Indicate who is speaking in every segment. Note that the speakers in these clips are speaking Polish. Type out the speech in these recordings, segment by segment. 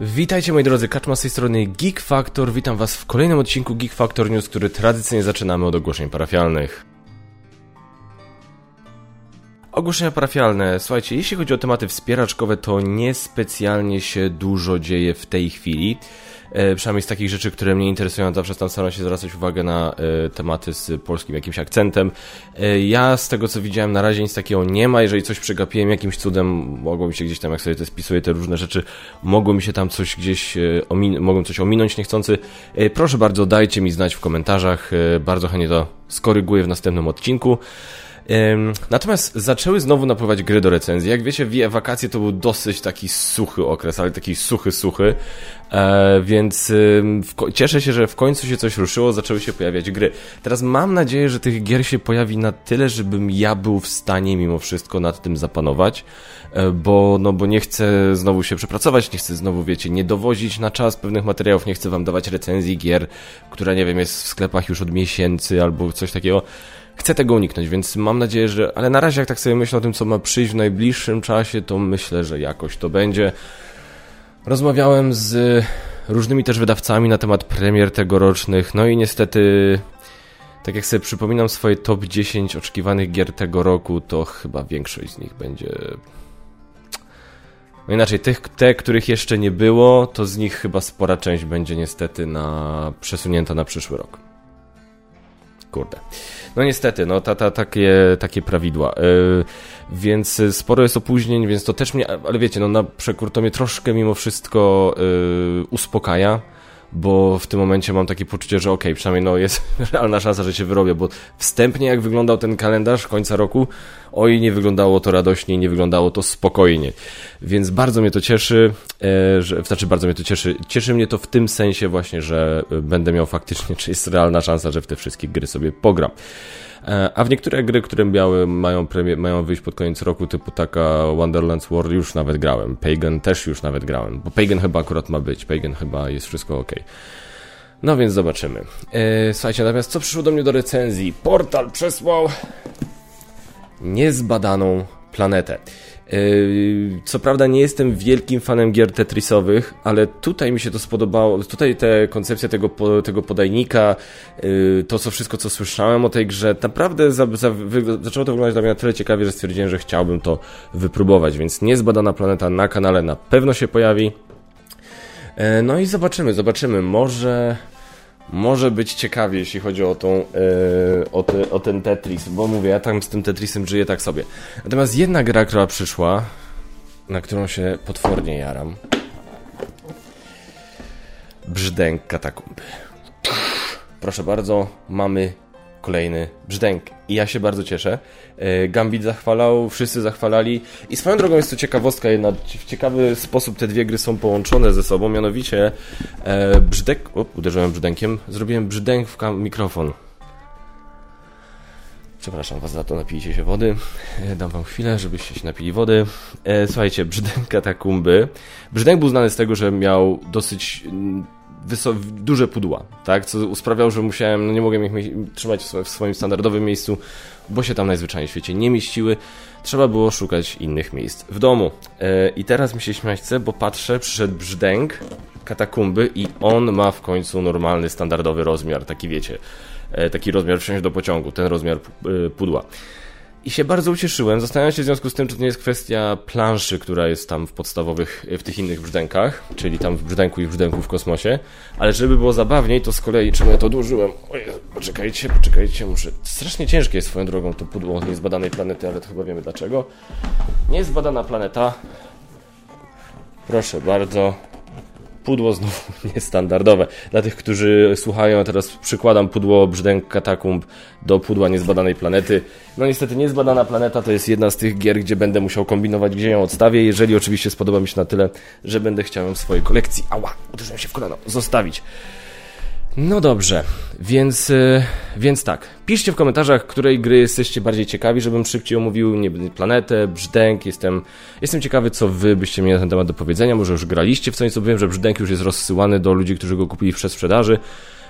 Speaker 1: Witajcie moi drodzy, Kaczma z tej strony Geek Factor. Witam was w kolejnym odcinku Geek Factor News, który tradycyjnie zaczynamy od ogłoszeń parafialnych. Ogłoszenia parafialne. Słuchajcie, jeśli chodzi o tematy wspieraczkowe, to niespecjalnie się dużo dzieje w tej chwili. E, przynajmniej z takich rzeczy, które mnie interesują, zawsze tam staram się zwracać uwagę na e, tematy z polskim jakimś akcentem. E, ja z tego co widziałem na razie nic takiego nie ma, jeżeli coś przegapiłem jakimś cudem, mogło mi się gdzieś tam, jak sobie te spisuję te różne rzeczy, mogło mi się tam coś gdzieś, omin mogłem coś ominąć niechcący. Proszę bardzo, dajcie mi znać w komentarzach, bardzo chętnie to skoryguję w następnym odcinku. Natomiast zaczęły znowu napływać gry do recenzji. Jak wiecie, wakacje to był dosyć taki suchy okres, ale taki suchy, suchy. E, więc cieszę się, że w końcu się coś ruszyło, zaczęły się pojawiać gry. Teraz mam nadzieję, że tych gier się pojawi na tyle, żebym ja był w stanie mimo wszystko nad tym zapanować, e, bo, no, bo nie chcę znowu się przepracować, nie chcę znowu, wiecie, nie dowozić na czas pewnych materiałów, nie chcę wam dawać recenzji gier, która, nie wiem, jest w sklepach już od miesięcy albo coś takiego chcę tego uniknąć, więc mam nadzieję, że. Ale na razie, jak tak sobie myślę o tym, co ma przyjść w najbliższym czasie, to myślę, że jakoś to będzie. Rozmawiałem z różnymi też wydawcami na temat premier tegorocznych, no i niestety. Tak jak sobie przypominam swoje top 10 oczekiwanych gier tego roku, to chyba większość z nich będzie no inaczej, tych, te, których jeszcze nie było, to z nich chyba spora część będzie niestety na, przesunięta na przyszły rok. Kurde. No niestety, no ta, ta, takie, takie prawidła. Yy, więc sporo jest opóźnień, więc to też mnie, ale wiecie, no na przekór to mnie troszkę mimo wszystko yy, uspokaja bo w tym momencie mam takie poczucie, że okej, okay, przynajmniej no jest realna szansa, że się wyrobię, bo wstępnie jak wyglądał ten kalendarz końca roku, oj, nie wyglądało to radośnie, nie wyglądało to spokojnie. Więc bardzo mnie to cieszy, e, że, znaczy bardzo mnie to cieszy, cieszy mnie to w tym sensie właśnie, że będę miał faktycznie, czy jest realna szansa, że w te wszystkie gry sobie pogram. E, a w niektóre gry, które miały, mają, premie, mają wyjść pod koniec roku, typu taka Wonderlands World, już nawet grałem. Pagan też już nawet grałem, bo Pagan chyba akurat ma być. Pagan chyba jest wszystko ok. No więc zobaczymy. E, słuchajcie, natomiast co przyszło do mnie do recenzji? Portal przesłał niezbadaną planetę. Yy, co prawda nie jestem wielkim fanem gier Tetrisowych, ale tutaj mi się to spodobało. Tutaj te koncepcja tego, tego podajnika, yy, to co wszystko co słyszałem o tej grze, naprawdę za, za, zaczęło to wyglądać dla mnie na tyle ciekawie, że stwierdziłem, że chciałbym to wypróbować, więc niezbadana planeta na kanale na pewno się pojawi. Yy, no i zobaczymy, zobaczymy. Może może być ciekawie, jeśli chodzi o, tą, yy, o, te, o, ten Tetris, bo mówię, ja tam z tym Tetrisem żyję tak sobie. Natomiast jedna gra, która przyszła, na którą się potwornie jaram. Brzdęk katakumby. Proszę bardzo, mamy kolejny brzdęk. I ja się bardzo cieszę. E, Gambit zachwalał, wszyscy zachwalali. I swoją drogą jest to ciekawostka jedna. W ciekawy sposób te dwie gry są połączone ze sobą. Mianowicie e, brzdek... O, uderzyłem brzdękiem. Zrobiłem brzdęk w mikrofon. Przepraszam was za to, napijcie się wody. E, dam wam chwilę, żebyście się napili wody. słuchajcie, brzdęk katakumby. Brzdęk był znany z tego, że miał dosyć duże pudła, tak? Co sprawiało, że musiałem, no nie mogłem ich trzymać w swoim standardowym miejscu, bo się tam najzwyczajniej w świecie nie mieściły. Trzeba było szukać innych miejsc w domu. E, I teraz mi się bo patrzę, przyszedł brzdęk katakumby i on ma w końcu normalny, standardowy rozmiar, taki wiecie, e, taki rozmiar wsiąść do pociągu, ten rozmiar e, pudła. I się bardzo ucieszyłem. Zastanawiam się w związku z tym, czy to nie jest kwestia planszy, która jest tam w podstawowych, w tych innych brzdękach, czyli tam w brzdęku i w brzdęku w kosmosie. Ale żeby było zabawniej, to z kolei, czemu ja to odłożyłem? Oj, poczekajcie, poczekajcie, muszę... Strasznie ciężkie jest swoją drogą to pudło niezbadanej planety, ale to chyba wiemy dlaczego. Niezbadana planeta. Proszę bardzo pudło znowu niestandardowe. Dla tych, którzy słuchają, teraz przykładam pudło brzdęk katakumb do pudła niezbadanej planety. No niestety niezbadana planeta to jest jedna z tych gier, gdzie będę musiał kombinować, gdzie ją odstawię, jeżeli oczywiście spodoba mi się na tyle, że będę chciał ją w swojej kolekcji, ała, uderzyłem się w kolano, zostawić. No dobrze, więc, e, więc tak. Piszcie w komentarzach, której gry jesteście bardziej ciekawi, żebym szybciej omówił nie, planetę, brzdęk. Jestem, jestem ciekawy, co wy byście mieli na ten temat do powiedzenia. Może już graliście w co wiem, że brzdęk już jest rozsyłany do ludzi, którzy go kupili w przesprzedaży.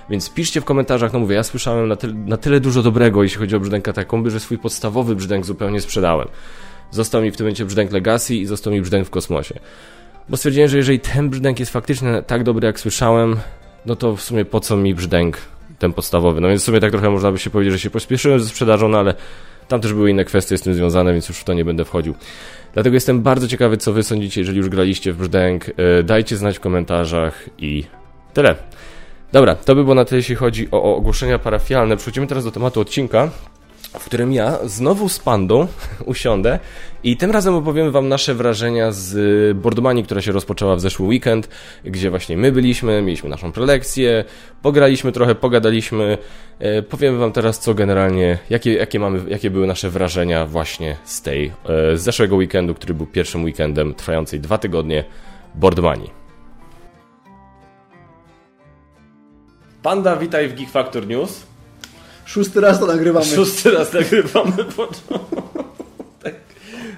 Speaker 1: Więc piszcie w komentarzach, no mówię, ja słyszałem na, ty na tyle dużo dobrego, jeśli chodzi o brzdęk katakomby, że swój podstawowy brzdęk zupełnie sprzedałem. Został mi w tym momencie brzdęk Legacy i został mi brzdęk w kosmosie. bo stwierdziłem, że jeżeli ten brzdęk jest faktycznie tak dobry, jak słyszałem, no to w sumie po co mi brzdęk ten podstawowy. No więc w sumie tak trochę można by się powiedzieć, że się pospieszyłem ze sprzedażą, no ale tam też były inne kwestie z tym związane, więc już w to nie będę wchodził. Dlatego jestem bardzo ciekawy, co wy sądzicie, jeżeli już graliście w brzdęk. E, dajcie znać w komentarzach i tyle. Dobra, to by było na tyle, jeśli chodzi o, o ogłoszenia parafialne. Przechodzimy teraz do tematu odcinka w którym ja znowu z Pandą usiądę i tym razem opowiem Wam nasze wrażenia z Bordmanii, która się rozpoczęła w zeszły weekend, gdzie właśnie my byliśmy, mieliśmy naszą prelekcję, pograliśmy trochę, pogadaliśmy. E, powiem Wam teraz, co generalnie, jakie, jakie, mamy, jakie były nasze wrażenia właśnie z tej, e, z zeszłego weekendu, który był pierwszym weekendem trwającej dwa tygodnie Bordmanii. Panda, witaj w Geek Factor News.
Speaker 2: Szósty raz to nagrywamy.
Speaker 1: Szósty raz nagrywamy.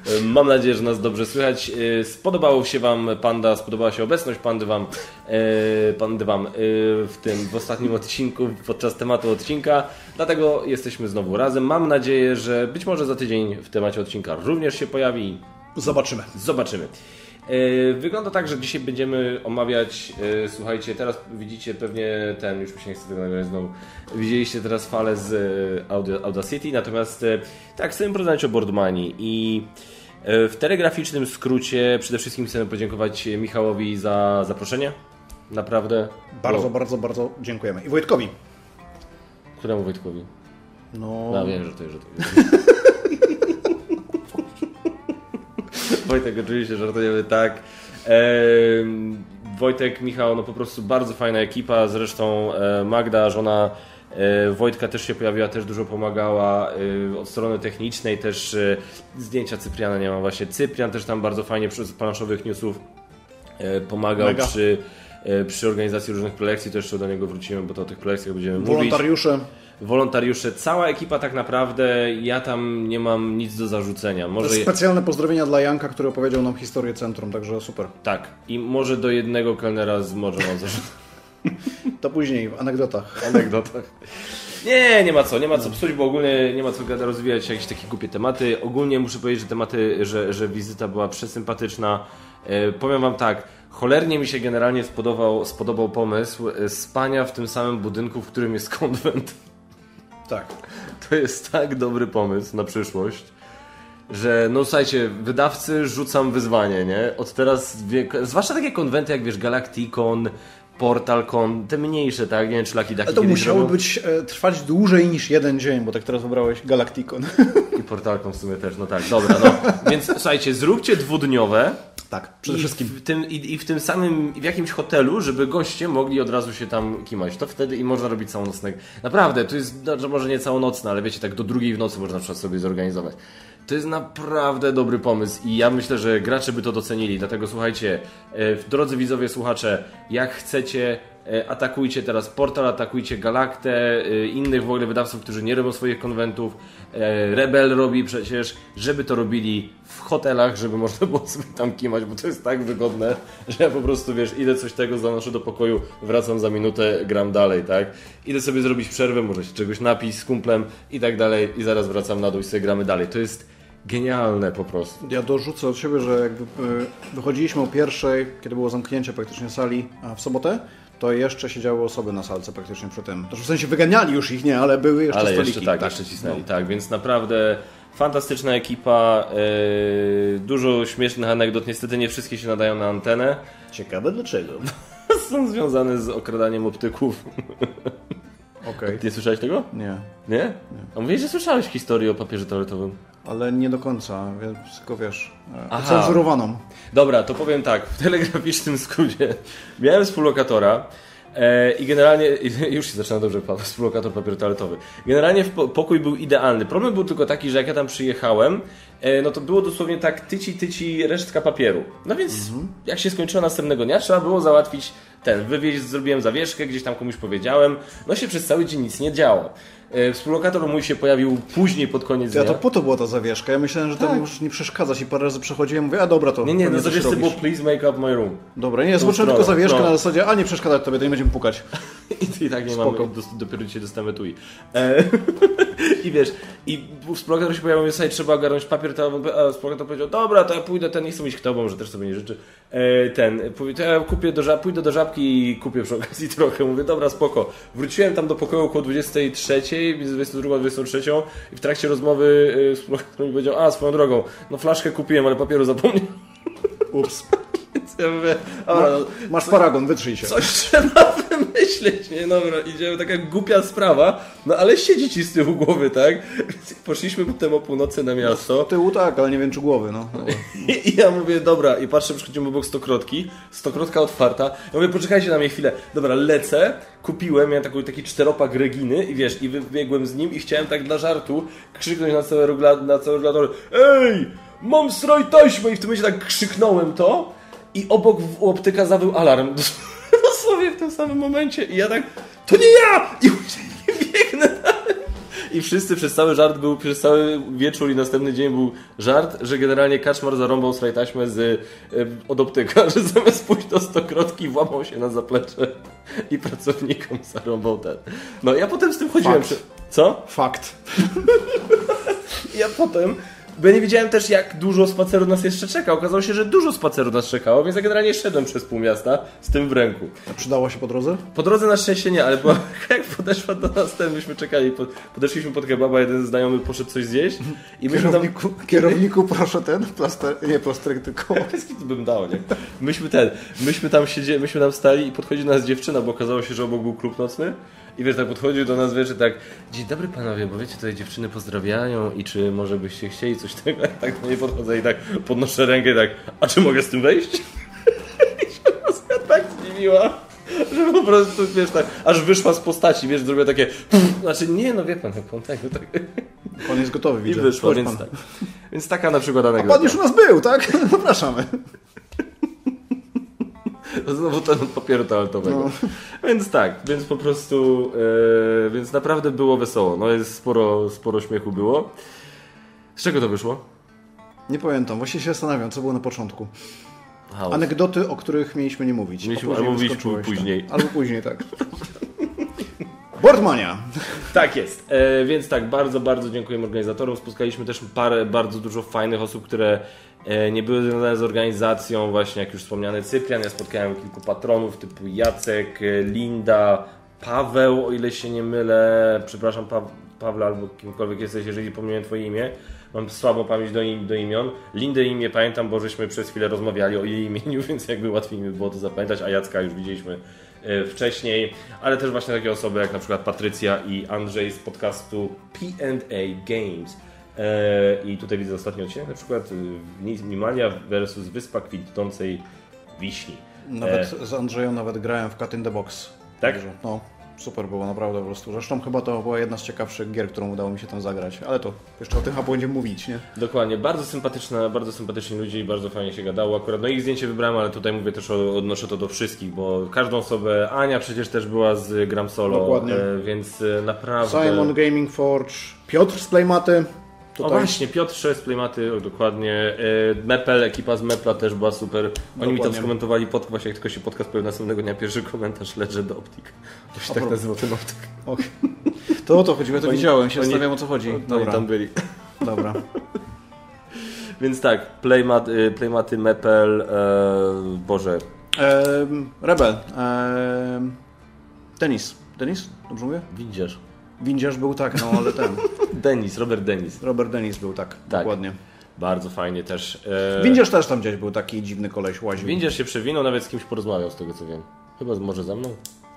Speaker 1: Mam nadzieję, że nas dobrze słychać. E, spodobało się Wam Panda, spodobała się obecność Pandy Wam, e, pandy wam e, w tym, w ostatnim odcinku, podczas tematu odcinka. Dlatego jesteśmy znowu razem. Mam nadzieję, że być może za tydzień w temacie odcinka również się pojawi.
Speaker 2: Zobaczymy.
Speaker 1: Zobaczymy. E, wygląda tak, że dzisiaj będziemy omawiać, e, słuchajcie, teraz widzicie pewnie ten, już mi się nie chce tego nagrać znowu, widzieliście teraz falę z e, Audacity, natomiast tak, chcemy porozmawiać o Boardmanii i w telegraficznym skrócie przede wszystkim chcemy podziękować Michałowi za zaproszenie. Naprawdę.
Speaker 2: Bardzo, bardzo, bardzo dziękujemy. I Wojtkowi.
Speaker 1: Któremu Wojtkowi?
Speaker 2: No,
Speaker 1: no wiem, że to jest. Że to jest. Wojtek oczywiście żartujemy tak. Wojtek, Michał, no po prostu bardzo fajna ekipa, zresztą e, Magda, żona e, Wojtka też się pojawiła, też dużo pomagała e, od strony technicznej, też zdjęcia Cypriana nie ma właśnie. Cyprian też tam bardzo fajnie przy planszowych newsów pomagał przy, przy organizacji różnych prelekcji, to jeszcze do niego wrócimy, bo to o tych prelekcjach będziemy
Speaker 2: Wolontariusze.
Speaker 1: mówić. Wolontariusze wolontariusze, cała ekipa tak naprawdę, ja tam nie mam nic do zarzucenia.
Speaker 2: Może... Specjalne pozdrowienia dla Janka, który opowiedział nam historię centrum, także super.
Speaker 1: Tak, i może do jednego kelnera z może mam zarzut.
Speaker 2: To później, w anegdotach.
Speaker 1: anegdotach. Nie, nie ma co, nie ma co psuć, bo ogólnie nie ma co rozwijać jakieś takie głupie tematy. Ogólnie muszę powiedzieć, że tematy, że, że wizyta była przesympatyczna. E, powiem Wam tak, cholernie mi się generalnie spodobał, spodobał pomysł e, spania w tym samym budynku, w którym jest konwent.
Speaker 2: Tak.
Speaker 1: To jest tak dobry pomysł na przyszłość, że no słuchajcie, wydawcy rzucam wyzwanie, nie? Od teraz, zwłaszcza takie konwenty jak wiesz, Galacticon, PortalCon, te mniejsze, tak? Nie wiem, czy Lucky Ducky
Speaker 2: to musiało być, e, trwać dłużej niż jeden dzień, bo tak teraz wybrałeś Galacticon.
Speaker 1: I PortalCon w sumie też, no tak, dobra, no. Więc słuchajcie, zróbcie dwudniowe,
Speaker 2: tak, przede I wszystkim.
Speaker 1: W tym, i, I w tym samym, w jakimś hotelu, żeby goście mogli od razu się tam kimać. To wtedy i można robić całonocne. Naprawdę, to jest, no, może nie całonocne, ale wiecie, tak do drugiej w nocy można na przykład sobie zorganizować. To jest naprawdę dobry pomysł i ja myślę, że gracze by to docenili. Dlatego słuchajcie, e, drodzy widzowie, słuchacze, jak chcecie atakujcie teraz Portal, atakujcie Galaktę, e, innych w ogóle wydawców, którzy nie robią swoich konwentów. E, Rebel robi przecież, żeby to robili w hotelach, żeby można było sobie tam kimać, bo to jest tak wygodne, że ja po prostu, wiesz, idę coś tego, zanoszę do pokoju, wracam za minutę, gram dalej, tak? Idę sobie zrobić przerwę, może się czegoś napić z kumplem i tak dalej i zaraz wracam na dół i sobie gramy dalej. To jest genialne po prostu.
Speaker 2: Ja dorzucę od siebie, że jakby wychodziliśmy o pierwszej, kiedy było zamknięcie praktycznie sali w sobotę, to jeszcze siedziały osoby na salce praktycznie przy tym. To w sensie wyganiali już ich, nie, ale były jeszcze
Speaker 1: ale
Speaker 2: stoliki.
Speaker 1: Jeszcze, tak, tak, jeszcze cisnęli, no. tak, więc naprawdę fantastyczna ekipa, yy, dużo śmiesznych anegdot, niestety nie wszystkie się nadają na antenę.
Speaker 2: Ciekawe dlaczego.
Speaker 1: Są związane z okradaniem optyków.
Speaker 2: Okay.
Speaker 1: Nie słyszałeś tego?
Speaker 2: Nie.
Speaker 1: Nie? Nie. A mówisz, że słyszałeś historię o papierze toaletowym.
Speaker 2: Ale nie do końca, więc tylko wiesz, e, cenzurowaną.
Speaker 1: Dobra, to powiem tak, w telegraficznym skrócie. Miałem współlokatora, e, i generalnie, już się zaczyna dobrze, współlokator papier toaletowy. Generalnie pokój był idealny. Problem był tylko taki, że jak ja tam przyjechałem, e, no to było dosłownie tak tyci, tyci resztka papieru. No więc mhm. jak się skończyło następnego dnia, trzeba było załatwić ten, wywieźć, zrobiłem zawieszkę, gdzieś tam komuś powiedziałem. No się przez cały dzień nic nie działo. E, współlokator mój się pojawił później pod koniec
Speaker 2: ja
Speaker 1: dnia.
Speaker 2: to po to była ta zawieszka. Ja myślałem, że tak. tam już nie przeszkadzać i parę razy przechodziłem mówię, a dobra to.
Speaker 1: Nie, nie, na zawieszce było please make up my room.
Speaker 2: Dobra, nie, zobaczyłem tylko zawieszkę no. na zasadzie, a nie przeszkadzać tobie, to nie będziemy pukać.
Speaker 1: I, i tak nie Spoko. mamy, do, dopiero dzisiaj dostałem tui. E, I wiesz, i współlokator się pojawił, sobie trzeba ogarnąć papier, to a współlokator powiedział, dobra, to ja pójdę, ten nie chcę iść kto, bo może też sobie nie życzy. E, ten, to ja kupię do żab, pójdę do żabki i kupię przy okazji trochę. Mówię, dobra, spoko. Wróciłem tam do pokoju około 23, między 22 a 23 i w trakcie rozmowy e, współlokator mi powiedział, a swoją drogą, no flaszkę kupiłem, ale papieru zapomniałem.
Speaker 2: Ups.
Speaker 1: Ja mówię, dobra, no,
Speaker 2: Masz paragon, wytrzyj się.
Speaker 1: Coś trzeba wymyśleć, nie? Dobra, idziemy, taka głupia sprawa, no ale siedzi ci z tyłu głowy, tak? Poszliśmy potem o północy na miasto.
Speaker 2: Tyłu tak, ale nie wiem czy głowy, no.
Speaker 1: I, I ja mówię, dobra, i patrzę, przychodzimy obok stokrotki, stokrotka otwarta. Ja mówię, poczekajcie na mnie chwilę. Dobra, lecę, kupiłem, miałem taki, taki czteropak Reginy i wiesz, i wybiegłem z nim i chciałem tak dla żartu krzyknąć na cały, rugla, na cały regulator Ej, mam stroj taśmy! I w tym momencie tak krzyknąłem to i obok optyka zawył alarm. Dosłownie w tym samym momencie. I ja tak, to nie ja! I biegnę dalej. I wszyscy przez cały żart był, przez cały wieczór i następny dzień był żart, że generalnie Kaczmar zarąbał swoje taśmę z, y, od optyka, że zamiast pójść do stokrotki włamał się na zaplecze i pracownikom zarąbał ten. No ja potem z tym chodziłem.
Speaker 2: Fakt.
Speaker 1: Co?
Speaker 2: Fakt.
Speaker 1: Ja potem bo ja nie wiedziałem też, jak dużo spaceru nas jeszcze czeka. Okazało się, że dużo spaceru nas czekało, więc ja generalnie szedłem przez pół miasta z tym w ręku.
Speaker 2: A przydało się po drodze?
Speaker 1: Po drodze na szczęście nie, ale była, jak podeszła do nas ten, myśmy czekali, podeszliśmy pod kebaba, jeden znajomy poszedł coś zjeść
Speaker 2: i myśmy kierowniku, tam... Kierowniku proszę ten, plaster, nie plasterek, tylko...
Speaker 1: to bym dał, nie? Myśmy ten, myśmy tam siedzieli, myśmy tam stali i podchodzi do nas dziewczyna, bo okazało się, że obok był klub nocny i wiesz, tak podchodził do nas, wiesz, tak Dzień dobry panowie, bo wiecie, tutaj dziewczyny pozdrawiają i czy może byście chcieli coś tego? Tak do niej podchodzę i tak podnoszę rękę i tak, a czy mogę z tym wejść? I się Rosja tak zdziwiła, że po prostu, wiesz, tak, aż wyszła z postaci, wiesz, zrobiła takie, pff, znaczy nie, no wie pan, jak pan tak, tak.
Speaker 2: Pan jest gotowy, widzę.
Speaker 1: I wyszła, więc, tak. więc taka na przykład anegdota.
Speaker 2: A pan już u nas był, tak? Zapraszamy.
Speaker 1: Znowu ten od papieru toaletowego. No. Więc tak, więc po prostu, e, więc naprawdę było wesoło. No jest sporo, sporo śmiechu było. Z czego to wyszło?
Speaker 2: Nie pamiętam, właśnie się zastanawiam, co było na początku. House. Anegdoty, o których mieliśmy nie mówić.
Speaker 1: Mieliśmy, albo mówić później.
Speaker 2: Tak. Albo później, tak. Boardmania!
Speaker 1: Tak jest. E, więc tak, bardzo, bardzo dziękujemy organizatorom. Spotkaliśmy też parę, bardzo dużo fajnych osób, które nie były związane z organizacją, właśnie jak już wspomniany Cyprian. Ja spotkałem kilku patronów typu Jacek, e, Linda, Paweł, o ile się nie mylę. Przepraszam, pa Pawle, albo kimkolwiek jesteś, jeżeli pomyliłem Twoje imię. Mam słabą pamięć do, im, do imion. Lindę imię pamiętam, bo żeśmy przez chwilę rozmawiali o jej imieniu, więc jakby łatwiej mi było to zapamiętać, a Jacka już widzieliśmy E, wcześniej, ale też właśnie takie osoby jak na przykład Patrycja i Andrzej z podcastu P&A Games. E, I tutaj widzę ostatni odcinek, na przykład Nimalia versus Wyspa Kwitnącej Wiśni.
Speaker 2: Nawet e, z Andrzejem nawet grałem w Cut in the Box.
Speaker 1: Tak?
Speaker 2: no super było, naprawdę po prostu. Zresztą chyba to była jedna z ciekawszych gier, którą udało mi się tam zagrać, ale to jeszcze o tym chyba będziemy mówić, nie?
Speaker 1: Dokładnie, bardzo sympatyczna, bardzo sympatyczni ludzie i bardzo fajnie się gadało. Akurat no ich zdjęcie wybrałem, ale tutaj mówię też o, odnoszę to do wszystkich, bo każdą osobę, Ania przecież też była z Gram Solo, Dokładnie. E, więc naprawdę...
Speaker 2: Simon Gaming Forge, Piotr z Playmaty,
Speaker 1: Tutaj. O właśnie, Piotr z Playmaty, dokładnie. E, Mepel, ekipa z Mepla też była super. Oni dokładnie. mi tam skomentowali podcast, właśnie jak tylko się podcast pojawił następnego dnia, pierwszy komentarz Legend Optik. To się tak nazywał ten optyk.
Speaker 2: Okay. To o to chodzi, ja to oni, widziałem, się zastanawiam o co chodzi.
Speaker 1: Dobra. Oni tam byli.
Speaker 2: Dobra.
Speaker 1: Więc tak, Playmat, y, Playmaty, Mepel, e, Boże.
Speaker 2: Rebel. Denis. Denis? Dobrze mówię?
Speaker 1: Windziarz.
Speaker 2: Windziarz był tak, no ale ten.
Speaker 1: Denis, Robert Denis.
Speaker 2: Robert Denis był tak, tak. dokładnie.
Speaker 1: Bardzo fajnie też.
Speaker 2: E... Windziarz też tam gdzieś był taki dziwny koleś łaził.
Speaker 1: Windziarz się przewinął, nawet z kimś porozmawiał z tego co wiem. Chyba może ze mną?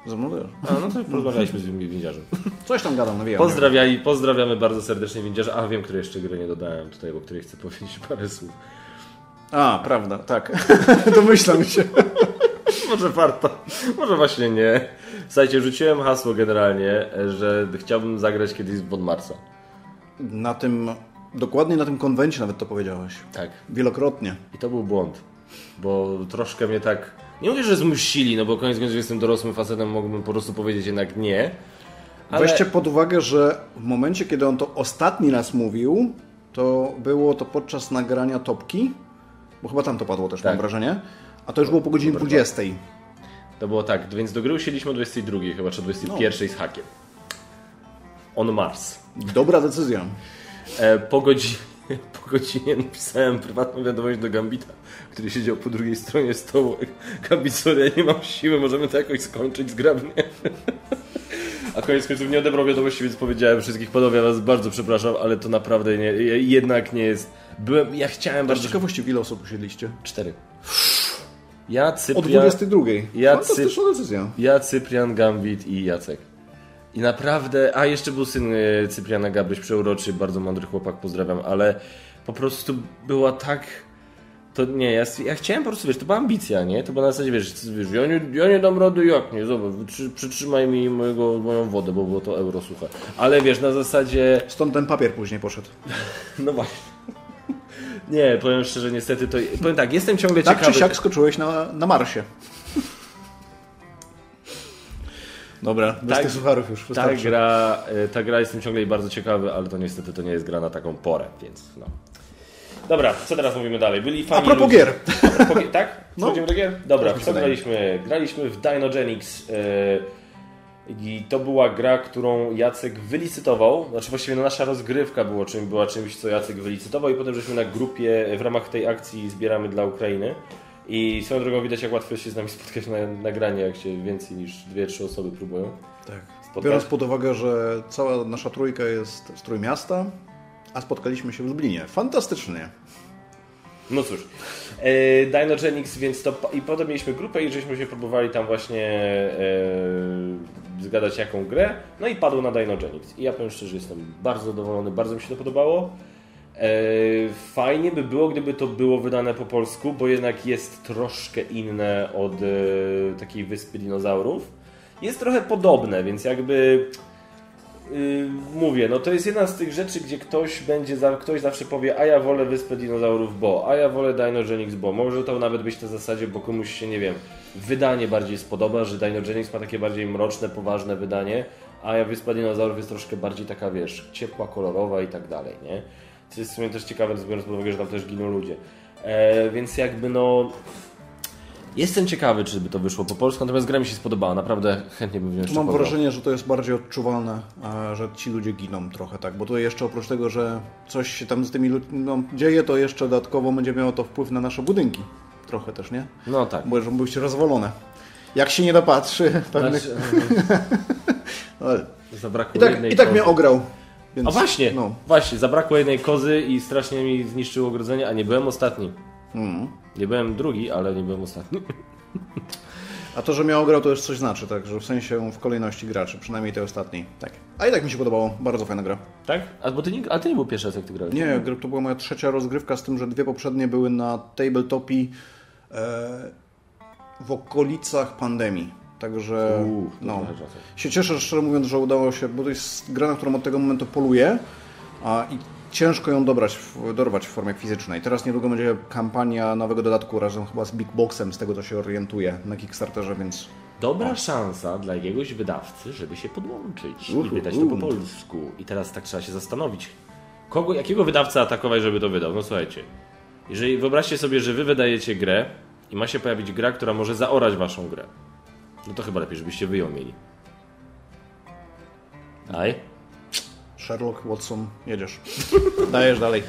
Speaker 2: Ze mną też.
Speaker 1: A, no to porozmawialiśmy z windziarzem.
Speaker 2: Coś tam gadam, no wiem.
Speaker 1: Pozdrawiali, pozdrawiamy bardzo serdecznie windziarza. A, wiem, które jeszcze gry nie dodałem tutaj, o której chcę powiedzieć parę słów.
Speaker 2: A, prawda, tak. Domyślam się.
Speaker 1: Może warto, może właśnie nie. Słuchajcie, rzuciłem hasło generalnie, że chciałbym zagrać kiedyś z Bon Marsa.
Speaker 2: Na tym, dokładnie na tym konwencie nawet to powiedziałeś.
Speaker 1: Tak.
Speaker 2: Wielokrotnie.
Speaker 1: I to był błąd, bo troszkę mnie tak, nie mówię, że zmusili, no bo koniec końców jestem dorosłym facetem, mógłbym po prostu powiedzieć jednak nie.
Speaker 2: Ale... Weźcie pod uwagę, że w momencie, kiedy on to ostatni raz mówił, to było to podczas nagrania topki, bo chyba tam to padło też, tak. mam wrażenie. A to już było po godzinie 20.
Speaker 1: To było tak, więc do gry usiedliśmy o 22 chyba, czy 21 no. z hakiem. on Mars.
Speaker 2: Dobra decyzja.
Speaker 1: E, po, godzinie, po godzinie napisałem prywatną wiadomość do Gambita, który siedział po drugiej stronie stołu. Gambit, sorry, ja nie mam siły, możemy to jakoś skończyć zgrabnie. A koniec końców nie odebrał wiadomości, więc powiedziałem wszystkich panowie, was bardzo przepraszam, ale to naprawdę nie, jednak nie jest... Byłem, ja chciałem
Speaker 2: bardzo... Z ciekawości, ile osób usiedliście?
Speaker 1: Cztery. Ja,
Speaker 2: Cyprian... O 22. Ja, Fantastyczna decyzja.
Speaker 1: Ja, Cyprian, Gambit i Jacek. I naprawdę, a jeszcze był syn e, Cypriana Gabryś, przeuroczy, bardzo mądry chłopak, pozdrawiam, ale po prostu była tak... To nie, ja, ja chciałem po prostu, wiesz, to była ambicja, nie? To była na zasadzie, wiesz, wiesz ja, nie, ja nie dam rady, jak nie, zobacz, przytrzymaj mi mojego, moją wodę, bo było to euro suche. Ale wiesz, na zasadzie...
Speaker 2: Stąd ten papier później poszedł.
Speaker 1: No właśnie. Nie, powiem szczerze, niestety to... Powiem tak, jestem ciągle
Speaker 2: tak
Speaker 1: ciekawy...
Speaker 2: Tak czy siak skoczyłeś na, na Marsie. Dobra, bez tak, tych sucharów już
Speaker 1: ta gra, e, ta gra jestem ciągle bardzo ciekawy, ale to niestety to nie jest gra na taką porę, więc no. Dobra, co teraz mówimy dalej? Byli fani
Speaker 2: A propos
Speaker 1: ludzie.
Speaker 2: gier.
Speaker 1: A propos, tak? Przechodzimy no. do gier? Dobra, co graliśmy? Graliśmy w Dynogenics yy, i to była gra, którą Jacek wylicytował. Znaczy właściwie no, nasza rozgrywka było czym, była czymś, co Jacek wylicytował i potem żeśmy na grupie w ramach tej akcji zbieramy dla Ukrainy. I swoją drogą widać, jak łatwo się z nami spotkać na nagranie, jak się więcej niż dwie, trzy osoby próbują.
Speaker 2: Tak. Spotkać. Biorąc pod uwagę, że cała nasza trójka jest z Trójmiasta, a spotkaliśmy się w Lublinie. Fantastycznie.
Speaker 1: No cóż, e, Dynogenics, więc to i potem mieliśmy grupę i żeśmy się próbowali tam właśnie e, zgadać jaką grę, no i padło na Dynogenics. I ja powiem szczerze, jestem bardzo zadowolony, bardzo mi się to podobało. E, fajnie by było, gdyby to było wydane po polsku, bo jednak jest troszkę inne od e, takiej wyspy dinozaurów. Jest trochę podobne, więc jakby yy, mówię, no to jest jedna z tych rzeczy, gdzie ktoś będzie, ktoś zawsze powie, a ja wolę wyspę dinozaurów, bo, a ja wolę Dinogenix, bo. Może to nawet być na zasadzie, bo komuś się, nie wiem, wydanie bardziej spodoba, że Dinogenix ma takie bardziej mroczne, poważne wydanie, a ja wyspa dinozaurów jest troszkę bardziej taka, wiesz, ciepła, kolorowa i tak dalej, nie? Co jest w sumie też ciekawe, biorąc pod uwagę, że tam też giną ludzie. E, więc jakby no... Jestem ciekawy, czy by to wyszło po polsku, natomiast gra mi się spodobała. Naprawdę chętnie bym
Speaker 2: jeszcze Mam pograł. wrażenie, że to jest bardziej odczuwalne, że ci ludzie giną trochę, tak? Bo to jeszcze oprócz tego, że coś się tam z tymi ludźmi no, dzieje, to jeszcze dodatkowo będzie miało to wpływ na nasze budynki. Trochę też, nie?
Speaker 1: No tak.
Speaker 2: Bo były się rozwalone. Jak się nie dopatrzy pewnych... Znaczy,
Speaker 1: no, Zabrakło
Speaker 2: I tak,
Speaker 1: jednej
Speaker 2: I tak mnie ograł.
Speaker 1: Więc, a właśnie, no. właśnie, zabrakło jednej kozy i strasznie mi zniszczyło ogrodzenie, a nie byłem ostatni. Mm. Nie byłem drugi, ale nie byłem ostatni.
Speaker 2: A to, że mnie ograł, to już coś znaczy, tak? Że w sensie w kolejności graczy, przynajmniej tej ostatniej. Tak. A i tak mi się podobało. Bardzo fajna gra.
Speaker 1: Tak? A, bo ty nie, a ty nie był pierwszy raz, jak ty grałeś?
Speaker 2: Nie, to była moja trzecia rozgrywka, z tym, że dwie poprzednie były na tabletopie w okolicach pandemii. Także no, się cieszę, szczerze mówiąc, że udało się, bo to jest gra, na którą od tego momentu poluję a, i ciężko ją dobrać, dorwać w formie fizycznej. Teraz niedługo będzie kampania nowego dodatku razem chyba z Big Boxem, z tego co się orientuję na Kickstarterze, więc...
Speaker 1: Dobra o. szansa dla jakiegoś wydawcy, żeby się podłączyć i wydać to po polsku. I teraz tak trzeba się zastanowić, kogo, jakiego wydawcę atakować, żeby to wydał. No słuchajcie, jeżeli wyobraźcie sobie, że wy wydajecie grę i ma się pojawić gra, która może zaorać waszą grę. No to chyba lepiej, żebyście wy ją mieli. Aj?
Speaker 2: Sherlock, Watson, jedziesz. Dajesz dalej.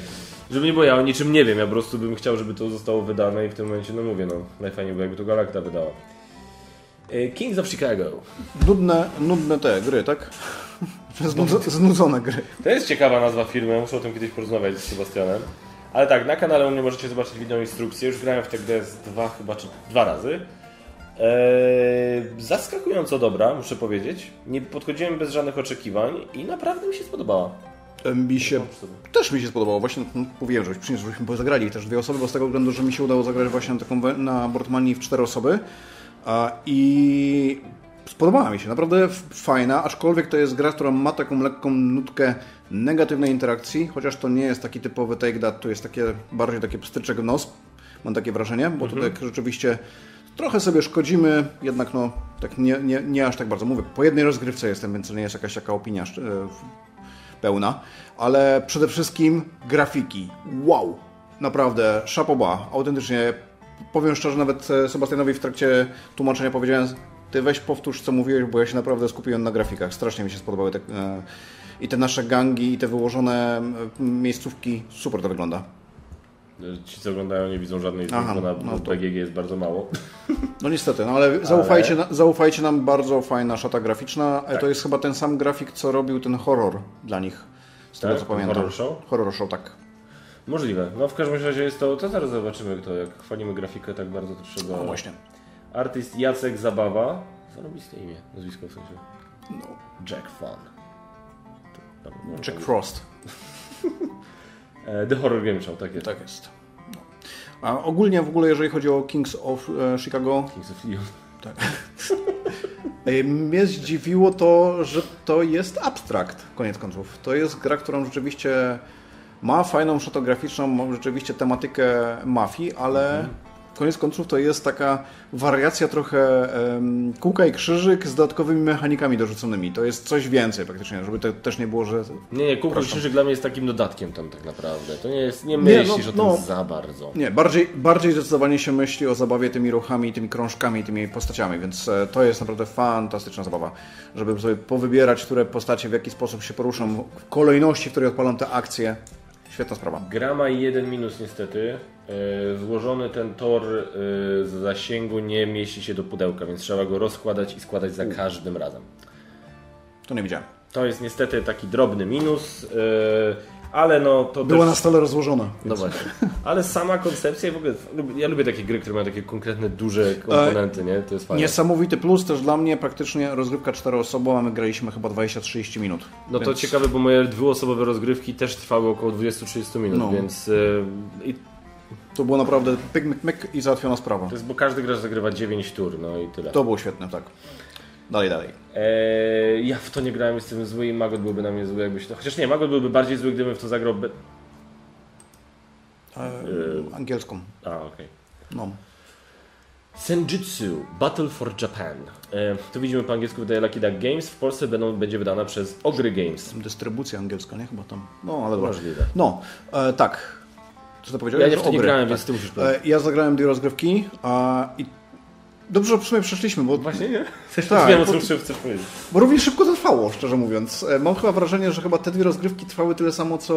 Speaker 1: Żeby nie było, ja o niczym nie wiem, ja po prostu bym chciał, żeby to zostało wydane i w tym momencie, no mówię, no najfajniej było, jakby to Galacta wydała. E, Kings of Chicago.
Speaker 2: Nudne, nudne te gry, tak? Znudzone gry.
Speaker 1: To jest ciekawa nazwa firmy, muszę o tym kiedyś porozmawiać z Sebastianem. Ale tak, na kanale u mnie możecie zobaczyć wideo instrukcję. Już grałem w tę grę z dwa chyba, czy dwa razy. Eee, zaskakująco dobra, muszę powiedzieć. Nie podchodziłem bez żadnych oczekiwań i naprawdę mi się spodobała.
Speaker 2: Mi się, też mi się spodobało. Właśnie no, mówiłem, żebyś przyniósł, żebyśmy zagrali też dwie osoby, bo z tego względu, że mi się udało zagrać właśnie na, taką, na Boardmanii w cztery osoby. I spodobała mi się, naprawdę fajna, aczkolwiek to jest gra, która ma taką lekką nutkę negatywnej interakcji, chociaż to nie jest taki typowy take that, to jest takie bardziej takie pstryczek w nos, mam takie wrażenie, bo mhm. tutaj rzeczywiście Trochę sobie szkodzimy, jednak no, tak nie, nie, nie aż tak bardzo. Mówię, po jednej rozgrywce jestem, więc to nie jest jakaś taka opinia e, pełna, ale przede wszystkim grafiki. Wow! Naprawdę, szapoba, autentycznie. Powiem szczerze, nawet e, Sebastianowi w trakcie tłumaczenia powiedziałem, ty weź powtórz, co mówiłeś, bo ja się naprawdę skupiłem na grafikach. Strasznie mi się spodobały te, i te nasze gangi, i te wyłożone miejscówki, super to wygląda.
Speaker 1: Ci, co oglądają, nie widzą żadnej z bo na no to... BGG jest bardzo mało.
Speaker 2: No niestety, no ale zaufajcie, ale... zaufajcie nam, bardzo fajna szata graficzna. Tak. To jest chyba ten sam grafik, co robił ten horror dla nich, z tego tak? co pamiętam.
Speaker 1: Horror show?
Speaker 2: Horror show, tak.
Speaker 1: Możliwe. No w każdym razie jest to, to zaraz zobaczymy kto, jak chwalimy grafikę tak bardzo, to trzeba...
Speaker 2: No właśnie.
Speaker 1: Artyst Jacek Zabawa. Zarobiste imię, nazwisko w sensie.
Speaker 2: No.
Speaker 1: Jack Fun.
Speaker 2: Jack Frost.
Speaker 1: E, The Horror Game Show, tak jest.
Speaker 2: Tak jest. No. A ogólnie w ogóle, jeżeli chodzi o Kings of e, Chicago...
Speaker 1: Kings of Leon.
Speaker 2: Tak. E, mnie zdziwiło to, że to jest abstrakt, koniec końców. To jest gra, którą rzeczywiście ma fajną fotograficzną, rzeczywiście tematykę mafii, ale mhm koniec końców to jest taka wariacja trochę um, kółka i krzyżyk z dodatkowymi mechanikami dorzuconymi. To jest coś więcej praktycznie, żeby to też nie było, że...
Speaker 1: Nie, nie, kółko i krzyżyk dla mnie jest takim dodatkiem tam tak naprawdę. To nie jest, nie myślisz nie, no, o tym no, za bardzo.
Speaker 2: Nie, bardziej, bardziej zdecydowanie się myśli o zabawie tymi ruchami, tymi krążkami, tymi postaciami, więc e, to jest naprawdę fantastyczna zabawa, żeby sobie powybierać, które postacie w jaki sposób się poruszą, w kolejności, w której odpalam te akcje. Świetna sprawa.
Speaker 1: Gra ma jeden minus niestety. E, złożony ten tor e, z zasięgu nie mieści się do pudełka, więc trzeba go rozkładać i składać za każdym razem.
Speaker 2: To nie widziałem.
Speaker 1: To jest niestety taki drobny minus, e, ale no to
Speaker 2: Była też... na stole rozłożona.
Speaker 1: No właśnie. Ale sama koncepcja w ogóle, ja lubię takie gry, które mają takie konkretne, duże komponenty, nie? To jest fajne.
Speaker 2: Niesamowity plus też dla mnie, praktycznie rozgrywka czteroosobowa, my graliśmy chyba 20-30 minut.
Speaker 1: No więc... to ciekawe, bo moje dwuosobowe rozgrywki też trwały około 20-30 minut, no. więc... I
Speaker 2: to było naprawdę pyk, myk, myk i załatwiona sprawa.
Speaker 1: To jest, bo każdy gracz zagrywa 9 tur, no i tyle.
Speaker 2: To było świetne, tak. Dalej, dalej.
Speaker 1: Eee, ja w to nie grałem, jestem zły i Magot byłby na mnie zły, jakbyś to... Chociaż nie, Magot byłby bardziej zły, gdybym w to zagrał... Be...
Speaker 2: Eee, angielską.
Speaker 1: A, okej. Okay.
Speaker 2: No.
Speaker 1: Senjutsu Battle for Japan. E, tu widzimy po angielsku wydaje Lucky Duck Games. W Polsce będą, będzie wydana przez Ogry Games.
Speaker 2: Dystrybucja angielska, nie? Chyba tam. No, ale
Speaker 1: Możliwe.
Speaker 2: No, e, tak. Co to powiedziałeś?
Speaker 1: Ja to nie grałem, tak. więc ty musisz
Speaker 2: powiedzieć. E, ja zagrałem dwie rozgrywki a, i dobrze w sumie przeszliśmy, bo...
Speaker 1: Właśnie nie? Chcesz tak, wiem, o co chcesz powiedzieć.
Speaker 2: Bo również szybko to trwało, szczerze mówiąc. E, mam chyba wrażenie, że chyba te dwie rozgrywki trwały tyle samo, co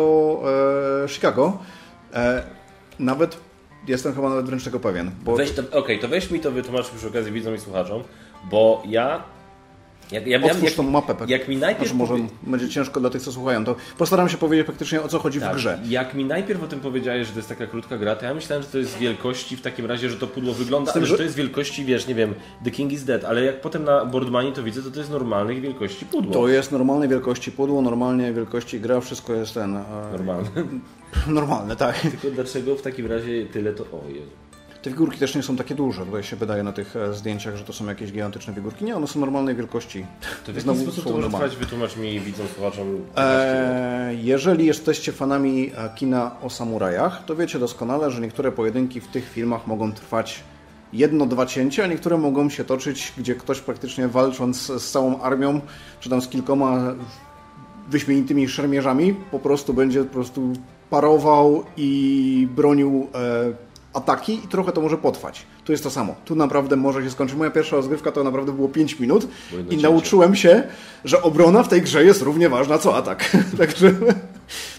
Speaker 2: e, Chicago. E, nawet jestem chyba nawet wręcz tego pewien.
Speaker 1: Bo... Okej, okay, to weź mi to wytłumacz przy okazji widzom i słuchaczom, bo ja
Speaker 2: jak, ja, Otwórz
Speaker 1: jak,
Speaker 2: tą mapę.
Speaker 1: Jak mi najpierw
Speaker 2: może będzie ciężko dla tych, co słuchają, to postaram się powiedzieć praktycznie o co chodzi tak, w grze.
Speaker 1: Jak mi najpierw o tym powiedziałeś, że to jest taka krótka gra, to ja myślałem, że to jest wielkości w takim razie, że to pudło wygląda, tym, że to jest wielkości, wiesz, nie wiem, The King is Dead, ale jak potem na Boardmanie to widzę, to to jest normalnej wielkości pudło.
Speaker 2: To jest normalnej wielkości pudło, normalnej wielkości gra, wszystko jest ten... E,
Speaker 1: Normalne.
Speaker 2: Normalne, tak.
Speaker 1: Tylko dlaczego w takim razie tyle to... O Jezu.
Speaker 2: Te figurki też nie są takie duże. Tutaj się wydaje na tych e, zdjęciach, że to są jakieś gigantyczne figurki. Nie, one są normalnej wielkości.
Speaker 1: To w jaki Znowu sposób to może trwać? Wytłumacz mi, widzą słuchaczom.
Speaker 2: Eee, jeżeli jesteście fanami e, kina o samurajach, to wiecie doskonale, że niektóre pojedynki w tych filmach mogą trwać jedno, dwa cięcia, a niektóre mogą się toczyć, gdzie ktoś praktycznie walcząc z całą armią, czy tam z kilkoma wyśmienitymi szermierzami, po prostu będzie po prostu parował i bronił e, ataki i trochę to może potrwać. Tu jest to samo. Tu naprawdę może się skończyć. Moja pierwsza rozgrywka to naprawdę było 5 minut i nauczyłem się, że obrona w tej grze jest równie ważna co atak. Także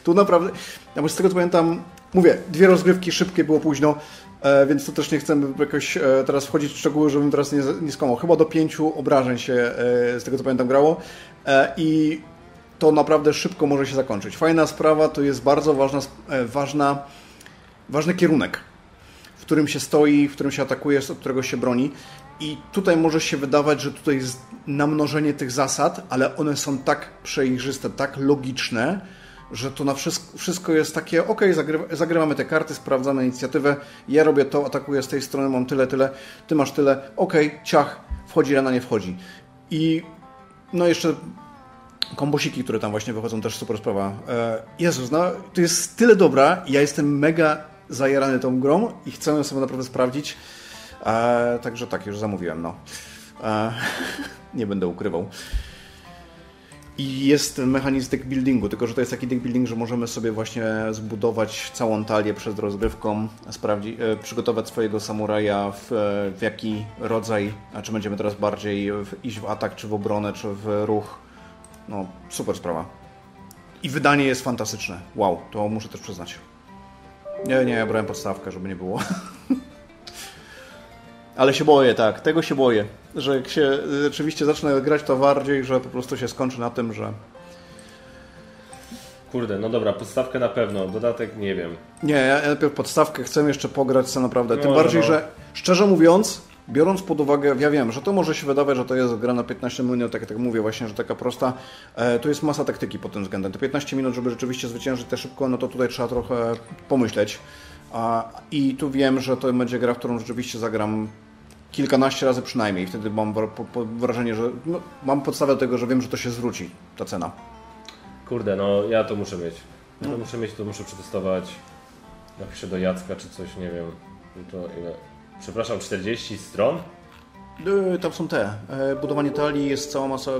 Speaker 2: tu naprawdę... Ja z tego co pamiętam, mówię, dwie rozgrywki szybkie było późno, e, więc to też nie chcę jakoś e, teraz wchodzić w szczegóły, żebym teraz nie, nie skłamał. Chyba do pięciu obrażeń się e, z tego co pamiętam grało i to naprawdę szybko może się zakończyć. Fajna sprawa, to jest bardzo ważna, ważna, ważny kierunek którym się stoi, w którym się atakuje, od którego się broni. I tutaj może się wydawać, że tutaj jest namnożenie tych zasad, ale one są tak przejrzyste, tak logiczne, że to na wszystko, jest takie, ok, zagrywa, zagrywamy te karty, sprawdzamy inicjatywę, ja robię to, atakuję z tej strony, mam tyle, tyle, ty masz tyle, ok, ciach, wchodzi rana, nie wchodzi. I no jeszcze kombosiki, które tam właśnie wychodzą, też super sprawa. E, Jezus, no, to jest tyle dobra, ja jestem mega zajarany tą grą i chcę sobie naprawdę sprawdzić. E, także tak, już zamówiłem, no. E, nie będę ukrywał. I jest mechanizm deck buildingu, tylko że to jest taki deck building, że możemy sobie właśnie zbudować całą talię przed rozgrywką, sprawdzić, e, przygotować swojego samuraja w, w jaki rodzaj, a czy będziemy teraz bardziej w, iść w atak, czy w obronę, czy w ruch. No, super sprawa. I wydanie jest fantastyczne. Wow, to muszę też przyznać. Nie, nie, ja brałem podstawkę, żeby nie było. Ale się boję, tak, tego się boję, że jak się rzeczywiście zacznę grać to bardziej, że po prostu się skończy na tym, że
Speaker 1: Kurde, no dobra, podstawkę na pewno, dodatek nie wiem.
Speaker 2: Nie, ja najpierw podstawkę chcę jeszcze pograć co naprawdę. No, Tym bardziej, no. że szczerze mówiąc, biorąc pod uwagę, ja wiem, że to może się wydawać, że to jest gra na 15 minut, tak jak mówię właśnie, że taka prosta, e, to jest masa taktyki pod tym względem. Te 15 minut, żeby rzeczywiście zwyciężyć te szybko, no to tutaj trzeba trochę pomyśleć. A, I tu wiem, że to będzie gra, w którą rzeczywiście zagram kilkanaście razy przynajmniej. Wtedy mam wrażenie, że no, mam podstawę do tego, że wiem, że to się zwróci, ta cena.
Speaker 1: Kurde, no ja to muszę mieć. Ja to no. muszę mieć, to muszę przetestować. Napiszę do Jacka czy coś, nie wiem. No to ile? Przepraszam, 40 stron?
Speaker 2: No, tam są te. E, budowanie talii jest cała masa.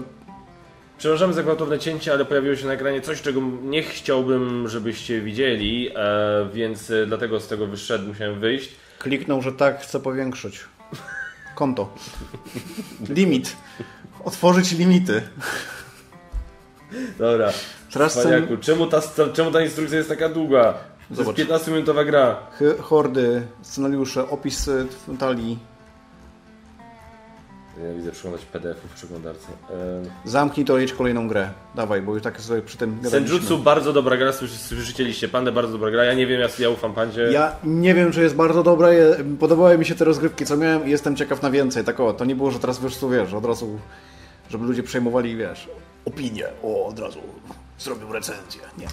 Speaker 1: Przepraszam za gwałtowne cięcie, ale pojawiło się na ekranie coś, czego nie chciałbym, żebyście widzieli, e, więc dlatego z tego wyszedł, musiałem wyjść.
Speaker 2: Kliknął, że tak, chcę powiększyć. Konto. Limit. Otworzyć limity.
Speaker 1: Dobra. Teraz Cwaniaku, czemu, ta, czemu ta instrukcja jest taka długa? To jest 15-minutowa gra.
Speaker 2: Hordy, scenariusze, opisy talii.
Speaker 1: Ja widzę przeglądać PDF-y w przeglądarce.
Speaker 2: Zamknij to, jedź kolejną grę. Dawaj, bo już tak sobie przy tym
Speaker 1: Senjutsu bardzo dobra gra, słyszeliście. Pandę bardzo dobra gra. Ja nie wiem, ja, ja ufam Pandzie.
Speaker 2: Ja nie wiem, czy jest bardzo dobra. Podobały mi się te rozgrywki, co miałem jestem ciekaw na więcej. Tak o, to nie było, że teraz wiesz, tu wiesz, od razu, żeby ludzie przejmowali, wiesz, opinię. O, od razu zrobił recenzję. Nie.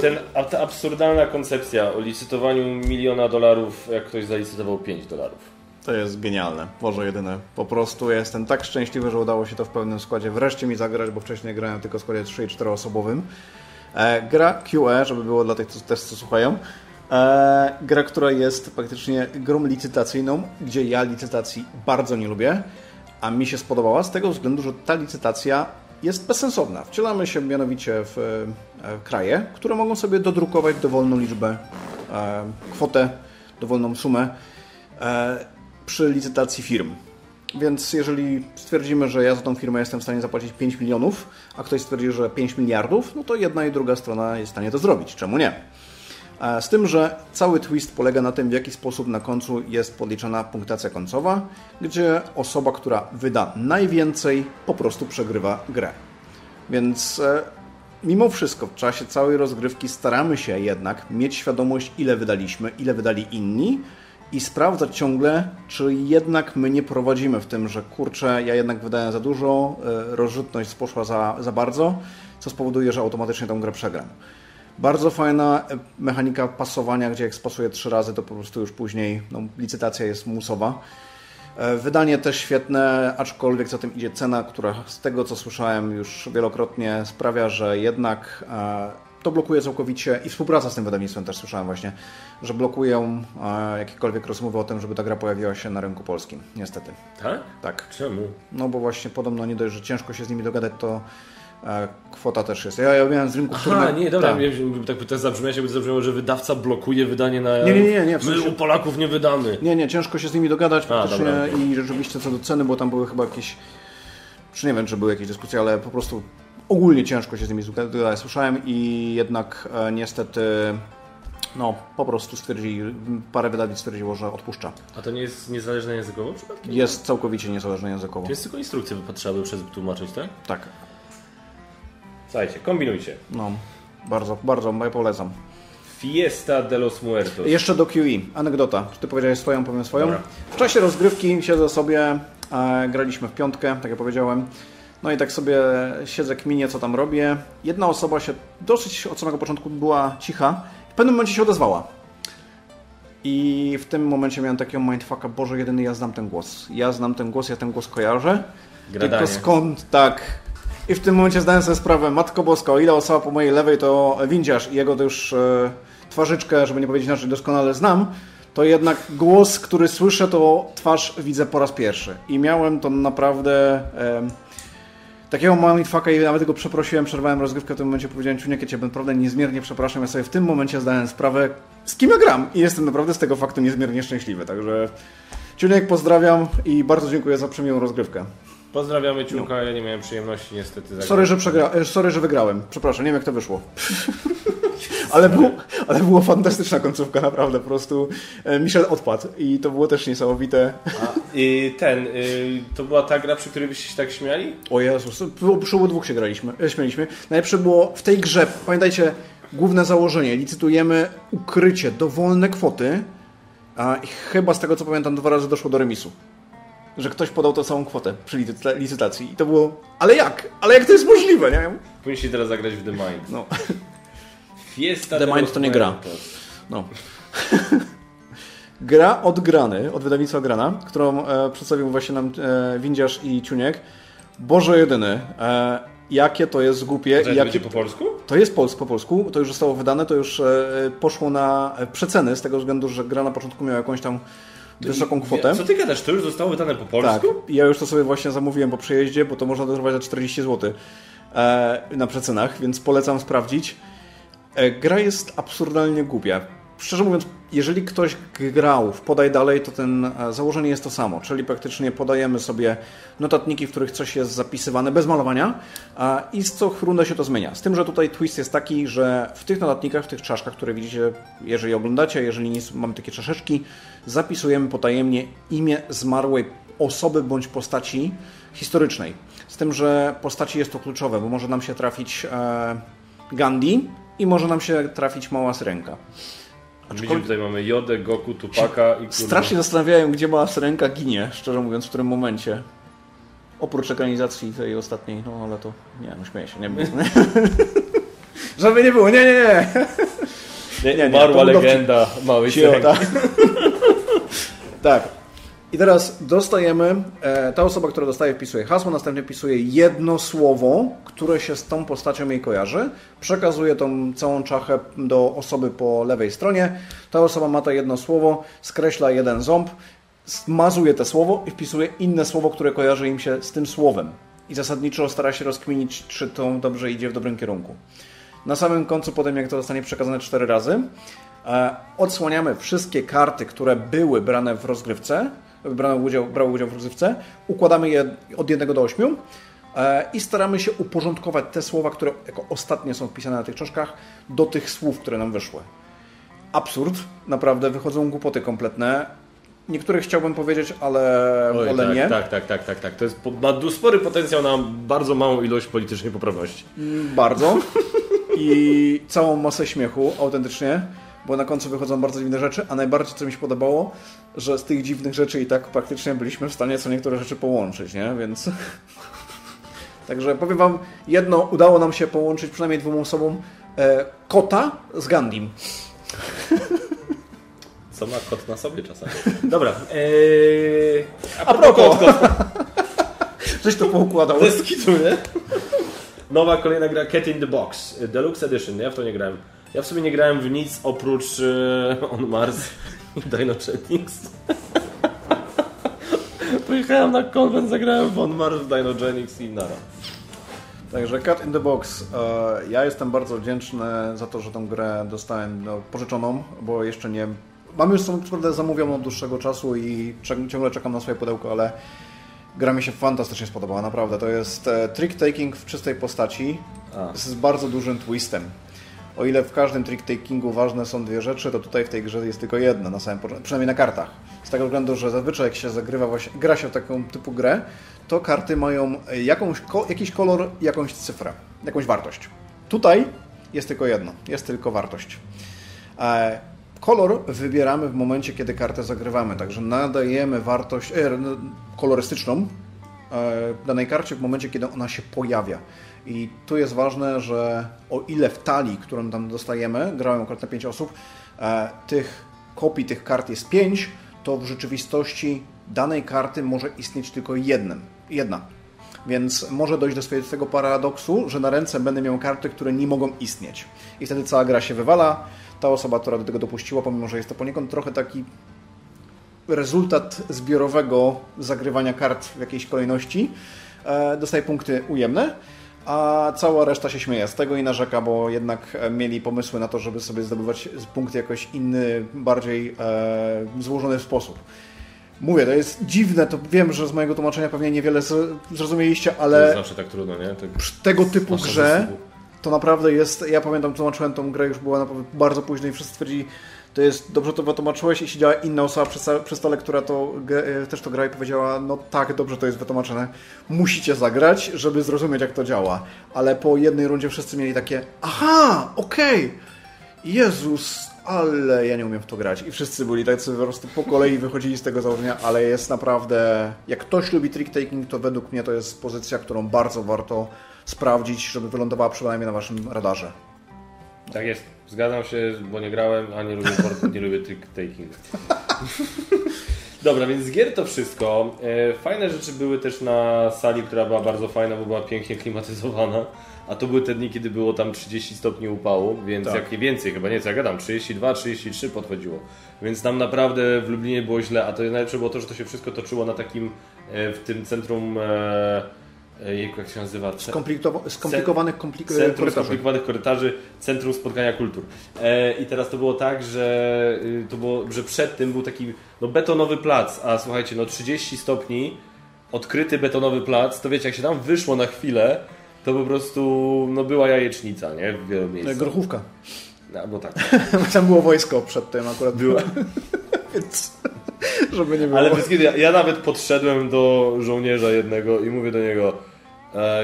Speaker 1: Ten, ta absurdalna koncepcja o licytowaniu miliona dolarów, jak ktoś zalicytował 5 dolarów.
Speaker 2: To jest genialne. Boże jedyne. Po prostu jestem tak szczęśliwy, że udało się to w pełnym składzie wreszcie mi zagrać, bo wcześniej grałem tylko w składzie 3 i 4 osobowym. E, gra QE, żeby było dla tych co, też, co słuchają. E, gra, która jest praktycznie grą licytacyjną, gdzie ja licytacji bardzo nie lubię, a mi się spodobała z tego względu, że ta licytacja jest bezsensowna. Wcielamy się mianowicie w e, kraje, które mogą sobie dodrukować dowolną liczbę, e, kwotę, dowolną sumę e, przy licytacji firm. Więc jeżeli stwierdzimy, że ja za tą firmę jestem w stanie zapłacić 5 milionów, a ktoś stwierdzi, że 5 miliardów, no to jedna i druga strona jest w stanie to zrobić. Czemu nie? Z tym, że cały twist polega na tym, w jaki sposób na końcu jest podliczana punktacja końcowa, gdzie osoba, która wyda najwięcej, po prostu przegrywa grę. Więc e, mimo wszystko w czasie całej rozgrywki staramy się jednak mieć świadomość, ile wydaliśmy, ile wydali inni i sprawdzać ciągle, czy jednak my nie prowadzimy w tym, że kurczę, ja jednak wydałem za dużo, e, rozrzutność poszła za, za bardzo, co spowoduje, że automatycznie tą grę przegram. Bardzo fajna e, mechanika pasowania, gdzie jak spasuje trzy razy, to po prostu już później no, licytacja jest musowa. E, wydanie też świetne, aczkolwiek za tym idzie cena, która z tego co słyszałem już wielokrotnie sprawia, że jednak e, to blokuje całkowicie i współpraca z tym wydawnictwem też słyszałem właśnie, że blokują jakiekolwiek rozmowy o tym, żeby ta gra pojawiła się na rynku polskim, niestety.
Speaker 1: Tak?
Speaker 2: Tak.
Speaker 1: Czemu?
Speaker 2: No bo właśnie podobno nie dość, że ciężko się z nimi dogadać, to kwota też jest. Ja, ja miałem z rynku
Speaker 1: Aha, nie, dobra, tak, tak też zabrzmiało, jakby zabrzmiało, że wydawca blokuje wydanie na...
Speaker 2: Nie, nie, nie. nie
Speaker 1: w sensie... My u Polaków nie wydamy.
Speaker 2: Nie, nie, ciężko się z nimi dogadać faktycznie i rzeczywiście co do ceny, bo tam były chyba jakieś... Czy nie wiem, czy były jakieś dyskusje, ale po prostu ogólnie ciężko się z nimi dogadać. Słyszałem i jednak e, niestety no, po prostu stwierdzili, parę wydawnictw stwierdziło, że odpuszcza.
Speaker 1: A to nie jest niezależne językowo
Speaker 2: przypadkiem? Jest całkowicie niezależne językowo.
Speaker 1: To jest tylko instrukcje, by trzeba by przez tłumaczyć, tak?
Speaker 2: Tak.
Speaker 1: Słuchajcie, kombinujcie.
Speaker 2: No, bardzo, bardzo, ja polecam.
Speaker 1: Fiesta de los Muertos.
Speaker 2: Jeszcze do QE. Anegdota. Czy ty powiedziałeś swoją, powiem swoją. Dobra. W czasie rozgrywki siedzę sobie, e, graliśmy w piątkę, tak jak powiedziałem. No i tak sobie siedzę, kminię, co tam robię. Jedna osoba się dosyć od samego początku była cicha. W pewnym momencie się odezwała. I w tym momencie miałem takiego mindfucka, Boże, jedyny ja znam ten głos. Ja znam ten głos, ja ten głos kojarzę. Gradanie. Tylko skąd tak i w tym momencie zdałem sobie sprawę, Matko Boska, o ile osoba po mojej lewej to windziarz i jego to już e, twarzyczkę, żeby nie powiedzieć inaczej, doskonale znam, to jednak głos, który słyszę, to twarz widzę po raz pierwszy. I miałem to naprawdę... E, takiego mindfucka i nawet go przeprosiłem, przerwałem rozgrywkę w tym momencie, powiedziałem Ciuniek, ja Cię naprawdę niezmiernie przepraszam, ja sobie w tym momencie zdałem sprawę, z kim ja gram i jestem naprawdę z tego faktu niezmiernie szczęśliwy, także Ciuniek pozdrawiam i bardzo dziękuję za przemiłą rozgrywkę.
Speaker 1: Pozdrawiamy Ciunka, no. ja nie miałem przyjemności niestety
Speaker 2: zagrać. Sorry, że, przegra... E, sorry, że wygrałem. Przepraszam, nie wiem jak to wyszło. ale, było, ale było fantastyczna końcówka, naprawdę. Po prostu e, Michel odpadł i to było też niesamowite.
Speaker 1: A, i ten, y, to była ta gra, przy której byście się tak śmiali?
Speaker 2: O Jezus, przy dwóch się graliśmy, e, śmialiśmy. Najlepsze było w tej grze, pamiętajcie, główne założenie, licytujemy ukrycie, dowolne kwoty, a chyba z tego co pamiętam dwa razy doszło do remisu że ktoś podał tą samą kwotę przy licytacji. I to było, ale jak? Ale jak to jest możliwe, nie?
Speaker 1: Powinniście teraz zagrać w The Mind.
Speaker 2: No.
Speaker 1: Fiesta
Speaker 2: The Mind to nie gra. No. gra od Grany, od wydawnictwa Grana, którą e, przedstawił właśnie nam e, Windziarz i Ciuniek. Boże jedyny. E, jakie to jest głupie.
Speaker 1: To
Speaker 2: jakie...
Speaker 1: po polsku?
Speaker 2: To jest pols po polsku, to już zostało wydane, to już e, poszło na przeceny z tego względu, że gra na początku miała jakąś tam wysoką kwotę.
Speaker 1: Co ty gadasz? To już zostało wydane po polsku?
Speaker 2: Tak. Ja już to sobie właśnie zamówiłem po przejeździe, bo to można dorwać za 40 zł e, na przecenach, więc polecam sprawdzić. E, gra jest absurdalnie głupia szczerze mówiąc, jeżeli ktoś grał w Podaj Dalej, to ten e, założenie jest to samo, czyli praktycznie podajemy sobie notatniki, w których coś jest zapisywane bez malowania i z co rundę się to zmienia. Z tym, że tutaj twist jest taki, że w tych notatnikach, w tych czaszkach, które widzicie, jeżeli oglądacie, jeżeli nie mamy takie czaszeczki, zapisujemy potajemnie imię zmarłej osoby bądź postaci historycznej. Z tym, że postaci jest to kluczowe, bo może nam się trafić e, Gandhi i może nam się trafić mała syrenka.
Speaker 1: Aczkolwiek... tutaj mamy Jodę, Goku, Tupaka i kurwa.
Speaker 2: Strasznie zastanawiałem, gdzie mała syrenka ginie, szczerze mówiąc, w którym momencie. Oprócz ekranizacji tej ostatniej, no ale to... Nie, no śmieję się, nie było. Żeby nie było, nie, nie, nie.
Speaker 1: nie, nie umarła legenda małej syrenki.
Speaker 2: Tak. I teraz dostajemy, e, ta osoba, która dostaje, wpisuje hasło, następnie wpisuje jedno słowo, które się z tą postacią jej kojarzy, przekazuje tą całą czachę do osoby po lewej stronie. Ta osoba ma to jedno słowo, skreśla jeden ząb, zmazuje to słowo i wpisuje inne słowo, które kojarzy im się z tym słowem. I zasadniczo stara się rozkminić, czy to dobrze idzie w dobrym kierunku. Na samym końcu, potem jak to zostanie przekazane cztery razy, e, odsłaniamy wszystkie karty, które były brane w rozgrywce, brały udział, brały udział w rozrywce, układamy je od 1 do 8 e, i staramy się uporządkować te słowa, które jako ostatnie są wpisane na tych książkach, do tych słów, które nam wyszły. Absurd, naprawdę, wychodzą głupoty kompletne. Niektórych chciałbym powiedzieć, ale Oj, wolę
Speaker 1: tak,
Speaker 2: nie.
Speaker 1: Tak, tak, tak, tak, tak. To jest, ma spory potencjał na bardzo małą ilość politycznej poprawności.
Speaker 2: Bardzo. I całą masę śmiechu, autentycznie bo na końcu wychodzą bardzo dziwne rzeczy, a najbardziej co mi się podobało, że z tych dziwnych rzeczy i tak praktycznie byliśmy w stanie co niektóre rzeczy połączyć, nie? Więc... Także powiem Wam, jedno udało nam się połączyć przynajmniej dwóm osobom e, kota z Gandim.
Speaker 1: Co ma kot na sobie czasami. Dobra. Ee,
Speaker 2: a, a propos. Żeś to poukładał.
Speaker 1: Bez kitu, nie? Nowa kolejna gra Cat in the Box. Deluxe Edition. Ja w to nie grałem. Ja w sumie nie grałem w nic oprócz e, On Mars i Dino Genix. Pojechałem na konwent, zagrałem w On Mars, Dino Genix i nara.
Speaker 2: Także Cat in the Box. E, ja jestem bardzo wdzięczny za to, że tę grę dostałem no, pożyczoną, bo jeszcze nie... Mam już co prawda zamówioną od dłuższego czasu i ciągle czekam na swoje pudełko, ale gra mi się fantastycznie spodobała, naprawdę. To jest e, trick-taking w czystej postaci A. z bardzo dużym twistem. O ile w każdym trick-takingu ważne są dwie rzeczy, to tutaj w tej grze jest tylko jedna, na samym początku, przynajmniej na kartach. Z tego względu, że zazwyczaj jak się zagrywa, właśnie, gra się w taką typu grę, to karty mają jakąś, jakiś kolor, jakąś cyfrę, jakąś wartość. Tutaj jest tylko jedno, jest tylko wartość. E, kolor wybieramy w momencie, kiedy kartę zagrywamy, także nadajemy wartość e, kolorystyczną e, danej karcie w momencie, kiedy ona się pojawia. I tu jest ważne, że o ile w talii, którą tam dostajemy, grałem akurat na 5 osób, e, tych kopii tych kart jest 5, to w rzeczywistości danej karty może istnieć tylko jednym, jedna. Więc może dojść do swojego paradoksu, że na ręce będę miał karty, które nie mogą istnieć. I wtedy cała gra się wywala. Ta osoba, która do tego dopuściła, pomimo że jest to poniekąd trochę taki rezultat zbiorowego zagrywania kart w jakiejś kolejności, e, dostaje punkty ujemne a cała reszta się śmieje z tego i narzeka, bo jednak mieli pomysły na to, żeby sobie zdobywać punkty jakoś inny, bardziej e, złożony sposób. Mówię, to jest dziwne, to wiem, że z mojego tłumaczenia pewnie niewiele zrozumieliście, ale... To
Speaker 1: jest zawsze tak trudno, nie?
Speaker 2: Tak przy tego typu grze to naprawdę jest... Ja pamiętam, tłumaczyłem tą grę, już była naprawdę bardzo późno i wszyscy stwierdzili, to jest dobrze to wytłumaczyłeś i siedziała inna osoba przy, przy stole, która to e, też to gra i powiedziała, no tak, dobrze to jest wytłumaczone, musicie zagrać, żeby zrozumieć jak to działa. Ale po jednej rundzie wszyscy mieli takie, aha, okej, okay. Jezus, ale ja nie umiem w to grać. I wszyscy byli tacy po prostu po kolei wychodzili z tego założenia, ale jest naprawdę, jak ktoś lubi trick-taking, to według mnie to jest pozycja, którą bardzo warto sprawdzić, żeby wylądowała przynajmniej na waszym radarze.
Speaker 1: Tak jest. Zgadzam się, bo nie grałem, a nie lubię, nie lubię trick-taking. Dobra, więc z gier to wszystko. E, fajne rzeczy były też na sali, która była bardzo fajna, bo była pięknie klimatyzowana. A to były te dni, kiedy było tam 30 stopni upału, więc tak. jak nie więcej, chyba nie co ja gadam, 32, 33 podchodziło. Więc tam naprawdę w Lublinie było źle, a to najlepsze było to, że to się wszystko toczyło na takim, e, w tym centrum E, jak się nazywa?
Speaker 2: skomplikowanych komplik
Speaker 1: Centrum korytarzy. skomplikowanych korytarzy, Centrum Spotkania Kultur. E, I teraz to było tak, że, y, to było, że przed tym był taki no, betonowy plac, a słuchajcie, no 30 stopni, odkryty betonowy plac, to wiecie, jak się tam wyszło na chwilę, to po prostu no, była jajecznica, nie? W wielu miejscach.
Speaker 2: Grochówka.
Speaker 1: No, bo tak.
Speaker 2: tam było wojsko przed tym akurat. Była. Więc, żeby nie było.
Speaker 1: Ale ja, ja nawet podszedłem do żołnierza jednego i mówię do niego E,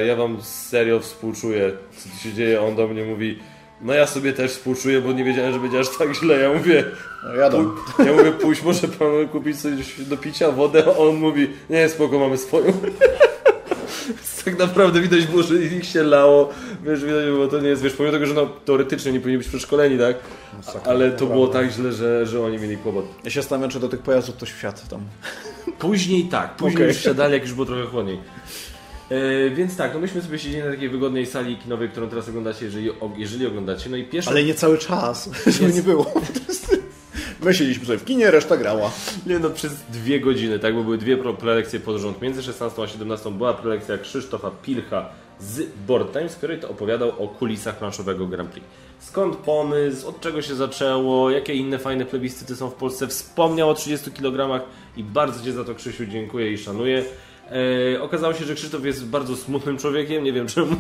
Speaker 1: ja wam serio współczuję, co tu się dzieje. On do mnie mówi, no ja sobie też współczuję, bo nie wiedziałem, że będzie aż tak źle. Ja mówię,
Speaker 2: no jadą.
Speaker 1: ja mówię, pójść może pan kupić coś do picia, wodę, a on mówi, nie, spoko, mamy swoją. tak naprawdę widać było, że ich się lało, wiesz, widać było, to nie jest, wiesz, pomimo tego, że no, teoretycznie nie powinni być przeszkoleni, tak? Ale to było tak źle, że, że oni mieli kłopot.
Speaker 2: Ja się zastanawiam, czy do tych pojazdów ktoś wsiadł tam.
Speaker 1: Później tak, później okay. już wsiadali, jak już było trochę chłodniej. E, więc tak, no myśmy sobie siedzieli na takiej wygodnej sali kinowej, którą teraz oglądacie, jeżeli, jeżeli oglądacie. No i pierwsza...
Speaker 2: Ale nie cały czas, żeby nie było. My siedzieliśmy sobie w kinie, reszta grała.
Speaker 1: Nie no, przez dwie godziny, tak, bo były dwie prelekcje pod rząd. Między 16 a 17 była prelekcja Krzysztofa Pilcha z Board Times, który to opowiadał o kulisach planszowego Grand Prix. Skąd pomysł, od czego się zaczęło, jakie inne fajne plebiscyty są w Polsce. Wspomniał o 30 kg i bardzo Ci za to Krzysiu dziękuję i szanuję. E, okazało się, że Krzysztof jest bardzo smutnym człowiekiem. Nie wiem czemu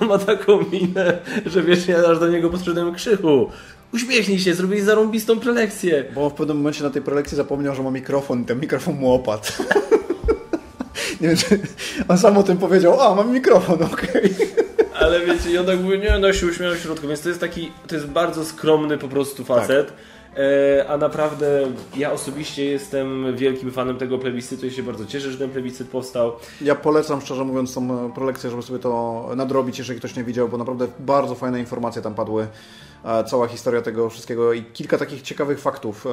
Speaker 1: on ma taką minę, że wiesz, ja aż do niego podszedłem krzychu. Uśmiechnij się, zrobili zarąbistą prelekcję.
Speaker 2: Bo w pewnym momencie na tej prelekcji zapomniał, że ma mikrofon i ten mikrofon mu opadł. nie wiem, czy on sam o tym powiedział, a mam mikrofon, okej. Okay.
Speaker 1: Ale wiecie, i on tak mówi, nie, no się uśmiał w środku, więc to jest taki, to jest bardzo skromny po prostu facet. Tak a naprawdę ja osobiście jestem wielkim fanem tego plebiscytu i się bardzo cieszę, że ten plebiscyt powstał.
Speaker 2: Ja polecam szczerze mówiąc tą prelekcję, żeby sobie to nadrobić, jeżeli ktoś nie widział, bo naprawdę bardzo fajne informacje tam padły. E, cała historia tego wszystkiego i kilka takich ciekawych faktów,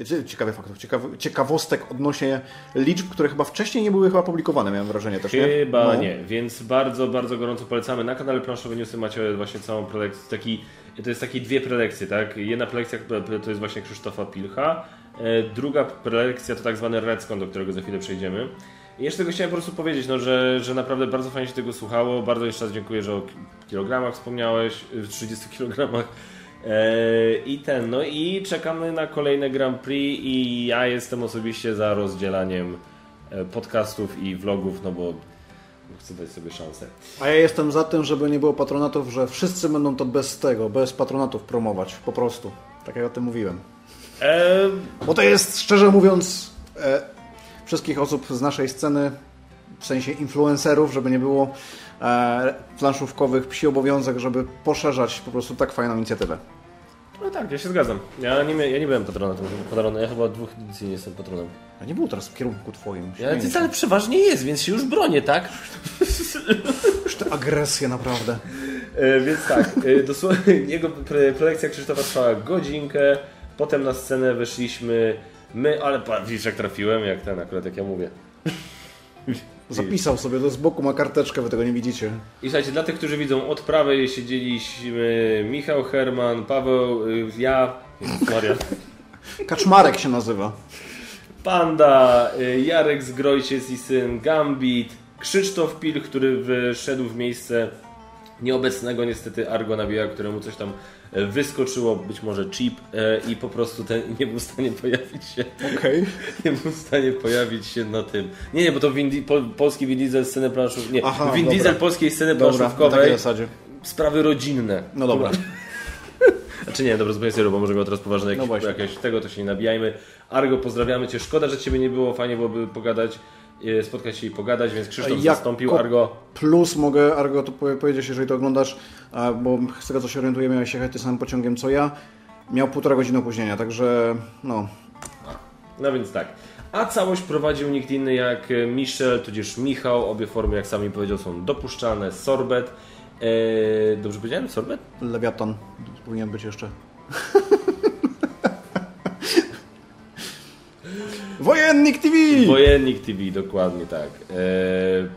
Speaker 2: e, ciekawych faktów, ciekaw, ciekawostek odnośnie liczb, które chyba wcześniej nie były chyba publikowane, miałem wrażenie też,
Speaker 1: nie? Chyba no. nie, więc bardzo, bardzo gorąco polecamy. Na kanale Planszowe Newsy macie właśnie całą prelekcję, taki to jest takie dwie prelekcje, tak? Jedna prelekcja to jest właśnie Krzysztofa Pilcha, e, druga prelekcja to tak zwany Redskon, do którego za chwilę przejdziemy. I jeszcze tego chciałem po prostu powiedzieć, no, że, że naprawdę bardzo fajnie się tego słuchało. Bardzo jeszcze raz dziękuję, że o kilogramach wspomniałeś, 30 kilogramach. E, I ten, no i czekamy na kolejne Grand Prix i ja jestem osobiście za rozdzielaniem e, podcastów i vlogów, no bo chcę dać sobie szansę.
Speaker 2: A ja jestem za tym, żeby nie było patronatów, że wszyscy będą to bez tego, bez patronatów promować, po prostu. Tak jak o tym mówiłem. Eee... Bo to jest, szczerze mówiąc, e, wszystkich osób z naszej sceny, w sensie influencerów, żeby nie było e, planszówkowych, psi obowiązek, żeby poszerzać po prostu tak fajną inicjatywę.
Speaker 1: No tak, ja się zgadzam. Ja nie, ja nie byłem patronem, patronem. Ja chyba dwóch edycji nie jestem patronem.
Speaker 2: A nie było teraz w kierunku twoim.
Speaker 1: Ja, ty ale przeważnie jest, więc się już bronię, tak?
Speaker 2: Już to agresja naprawdę.
Speaker 1: E, więc tak, e, dosłownie jego pre prelekcja Krzysztofa trwała godzinkę, potem na scenę weszliśmy my, ale widzisz jak trafiłem, jak ten akurat, jak ja mówię.
Speaker 2: Zapisał sobie, to z boku ma karteczkę, wy tego nie widzicie.
Speaker 1: I słuchajcie, dla tych, którzy widzą, od prawej siedzieliśmy Michał Herman, Paweł, y, ja, Maria.
Speaker 2: Kaczmarek się nazywa.
Speaker 1: Panda, y, Jarek Zgrojciec i syn, Gambit, Krzysztof Pil, który wszedł w miejsce nieobecnego niestety Argo nabija, któremu coś tam wyskoczyło, być może chip e, i po prostu ten nie był w stanie pojawić się.
Speaker 2: Okay.
Speaker 1: Nie był w stanie pojawić się na tym. Nie, nie, bo to Vin, po, polski Vin Diesel sceny planszówkowej. Nie, Aha, Vin dobra. Diesel polskiej sceny planszówkowej. Sprawy rodzinne.
Speaker 2: No dobra.
Speaker 1: Znaczy nie, dobra, zupełnie serio, bo może miał teraz poważne jakieś, no jakieś tego, to się nie nabijajmy. Argo, pozdrawiamy Cię. Szkoda, że Ciebie nie było, fajnie byłoby pogadać e, spotkać się i pogadać, więc Krzysztof zastąpił Argo.
Speaker 2: Plus mogę Argo to powiedzieć, jeżeli to oglądasz, bo z tego co się orientuję, miałeś jechać tym samym pociągiem co ja. Miał półtora godziny opóźnienia, także no.
Speaker 1: No więc tak. A całość prowadził nikt inny jak Michel, tudzież Michał. Obie formy, jak sami powiedział, są dopuszczalne. Sorbet. Eee, dobrze powiedziałem? Sorbet?
Speaker 2: Lewiatan. Powinien być jeszcze. Wojennik TV!
Speaker 1: Wojennik TV, dokładnie tak. Eee,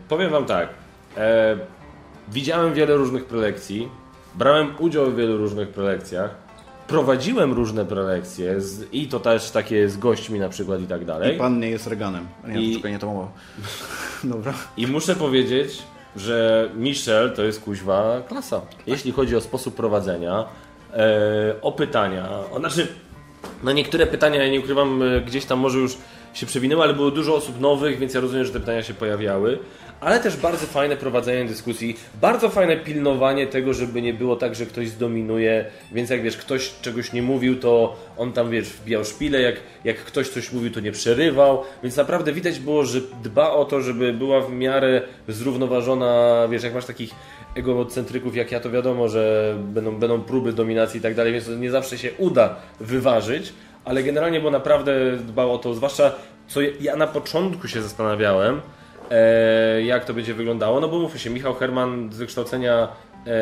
Speaker 1: powiem Wam tak. Eee, widziałem wiele różnych prelekcji. Brałem udział w wielu różnych prelekcjach. Prowadziłem różne prelekcje z, i to też takie z gośćmi na przykład i tak dalej.
Speaker 2: I pan nie jest Reganem. Nie, I, nie to mowa. Dobra.
Speaker 1: I muszę powiedzieć, że Michel to jest kuźwa klasa. Jeśli chodzi o sposób prowadzenia, e, o pytania, o, znaczy, no niektóre pytania, ja nie ukrywam, e, gdzieś tam może już się przewinęły, ale było dużo osób nowych, więc ja rozumiem, że te pytania się pojawiały ale też bardzo fajne prowadzenie dyskusji, bardzo fajne pilnowanie tego, żeby nie było tak, że ktoś zdominuje, więc jak wiesz, ktoś czegoś nie mówił, to on tam wiesz, wbijał szpilę, jak, jak ktoś coś mówił, to nie przerywał, więc naprawdę widać było, że dba o to, żeby była w miarę zrównoważona, wiesz, jak masz takich egocentryków jak ja, to wiadomo, że będą, będą próby dominacji i tak dalej, więc nie zawsze się uda wyważyć, ale generalnie było naprawdę dbał o to, zwłaszcza co ja na początku się zastanawiałem, e, jak to będzie wyglądało. No bo mówmy się, Michał Herman z wykształcenia e,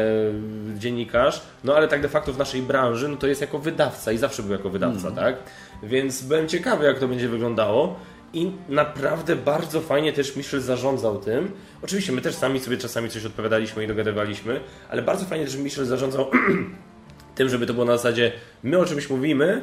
Speaker 1: dziennikarz, no ale tak de facto w naszej branży, no to jest jako wydawca i zawsze był jako wydawca, mm. tak? Więc byłem ciekawy, jak to będzie wyglądało. I naprawdę bardzo fajnie też Michel zarządzał tym. Oczywiście my też sami sobie czasami coś odpowiadaliśmy i dogadywaliśmy, ale bardzo fajnie też Michel zarządzał tym, żeby to było na zasadzie my o czymś mówimy,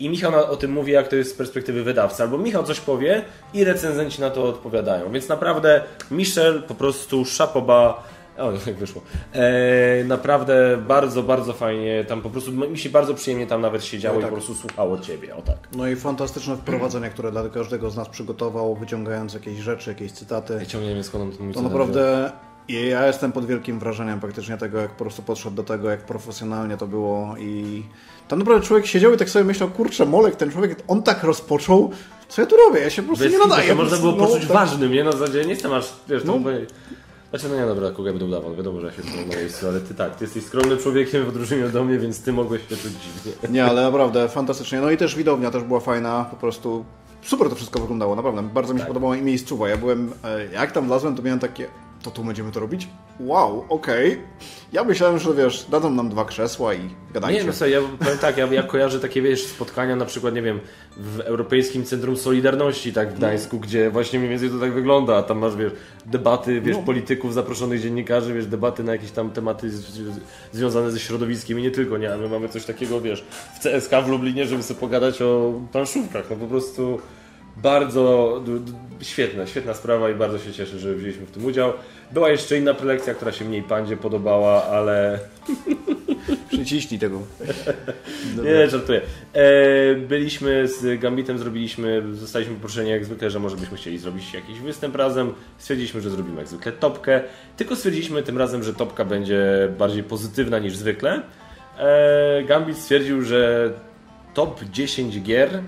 Speaker 1: i Michał o tym mówi, jak to jest z perspektywy wydawcy. Albo Michał coś powie i recenzenci na to odpowiadają. Więc naprawdę Michel po prostu szapoba. O, jak wyszło. E, naprawdę bardzo, bardzo fajnie. Tam po prostu mi się bardzo przyjemnie tam nawet siedziało no tak. i po prostu słuchało Ciebie. O tak.
Speaker 2: No i fantastyczne wprowadzenie, które dla każdego z nas przygotował, wyciągając jakieś rzeczy, jakieś cytaty.
Speaker 1: Ja ciągle nie skąd on
Speaker 2: to naprawdę i ja jestem pod wielkim wrażeniem praktycznie tego, jak po prostu podszedł do tego, jak profesjonalnie to było i tam naprawdę człowiek siedział i tak sobie myślał, kurczę, Molek, ten człowiek, on tak rozpoczął, co ja tu robię? Ja się po prostu Bez nie nadaję. To
Speaker 1: można było no, poczuć tak. ważnym, nie? Na zasadzie nie jestem aż, wiesz, no. to znaczy, no nie, dobra, kogo będę udawał, wiadomo, że ja się na miejscu, ale ty tak, ty jesteś skromnym człowiekiem w odróżnieniu do mnie, więc ty mogłeś się czuć dziwnie.
Speaker 2: Nie, ale naprawdę fantastycznie. No i też widownia też była fajna, po prostu super to wszystko wyglądało, naprawdę. Bardzo mi się tak. podobało i miejscowa. Ja byłem, e, jak tam wlazłem, to miałem takie, to tu będziemy to robić? Wow, okej. Okay. Ja myślałem, że wiesz, dadzą nam dwa krzesła i gadajcie.
Speaker 1: Nie, no sobie, ja powiem tak, ja, ja kojarzę takie, wiesz, spotkania na przykład, nie wiem, w Europejskim Centrum Solidarności, tak w Gdańsku, no. gdzie właśnie mniej więcej to tak wygląda, a tam masz, wiesz, debaty, wiesz, no. polityków, zaproszonych dziennikarzy, wiesz, debaty na jakieś tam tematy z, z, związane ze środowiskiem i nie tylko, nie, a my mamy coś takiego, wiesz, w CSK w Lublinie, żeby sobie pogadać o planszówkach, no po prostu bardzo świetna, świetna sprawa i bardzo się cieszę, że wzięliśmy w tym udział. Była jeszcze inna prelekcja, która się mniej pandzie podobała, ale...
Speaker 2: Przyciśnij tego.
Speaker 1: Nie, żartuję. E, byliśmy z Gambitem, zrobiliśmy, zostaliśmy poproszeni jak zwykle, że może byśmy chcieli zrobić jakiś występ razem. Stwierdziliśmy, że zrobimy jak zwykle topkę. Tylko stwierdziliśmy tym razem, że topka będzie bardziej pozytywna niż zwykle. E, Gambit stwierdził, że top 10 gier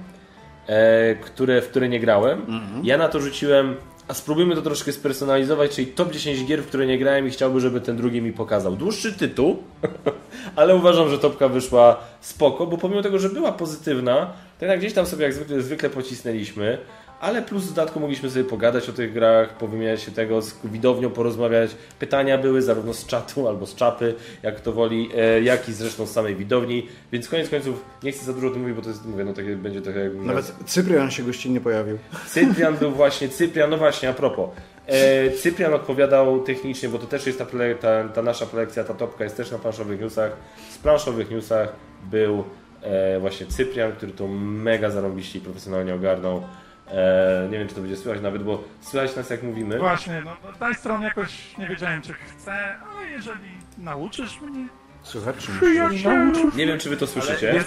Speaker 1: e, które, w które nie grałem. Mhm. Ja na to rzuciłem, a spróbujmy to troszkę spersonalizować, czyli top 10 gier, w które nie grałem i chciałby, żeby ten drugi mi pokazał. Dłuższy tytuł, ale uważam, że topka wyszła spoko, bo pomimo tego, że była pozytywna, to jednak gdzieś tam sobie jak zwykle, zwykle pocisnęliśmy ale plus w dodatku mogliśmy sobie pogadać o tych grach, powymieniać się tego, z widownią porozmawiać. Pytania były zarówno z czatu albo z czapy, jak to woli, e, jak i zresztą z samej widowni, więc koniec końców nie chcę za dużo o tym mówić, bo to jest, mówię, no takie, będzie trochę jak...
Speaker 2: Nawet Cyprian się gościnnie pojawił.
Speaker 1: Cyprian był właśnie, Cyprian, no właśnie, a propos. E, Cyprian odpowiadał technicznie, bo to też jest ta, ta, ta nasza prelekcja, ta topka jest też na planszowych newsach. Z planszowych newsach był e, właśnie Cyprian, który to mega zarąbiście i profesjonalnie ogarnął. E, nie wiem, czy to będzie słychać nawet, bo słychać nas jak mówimy.
Speaker 3: Właśnie, no, no tej strony jakoś nie wiedziałem, czy chcę, ale jeżeli Nauczysz mnie?
Speaker 2: Słychać czy
Speaker 1: Nie wiem, czy wy to słyszycie.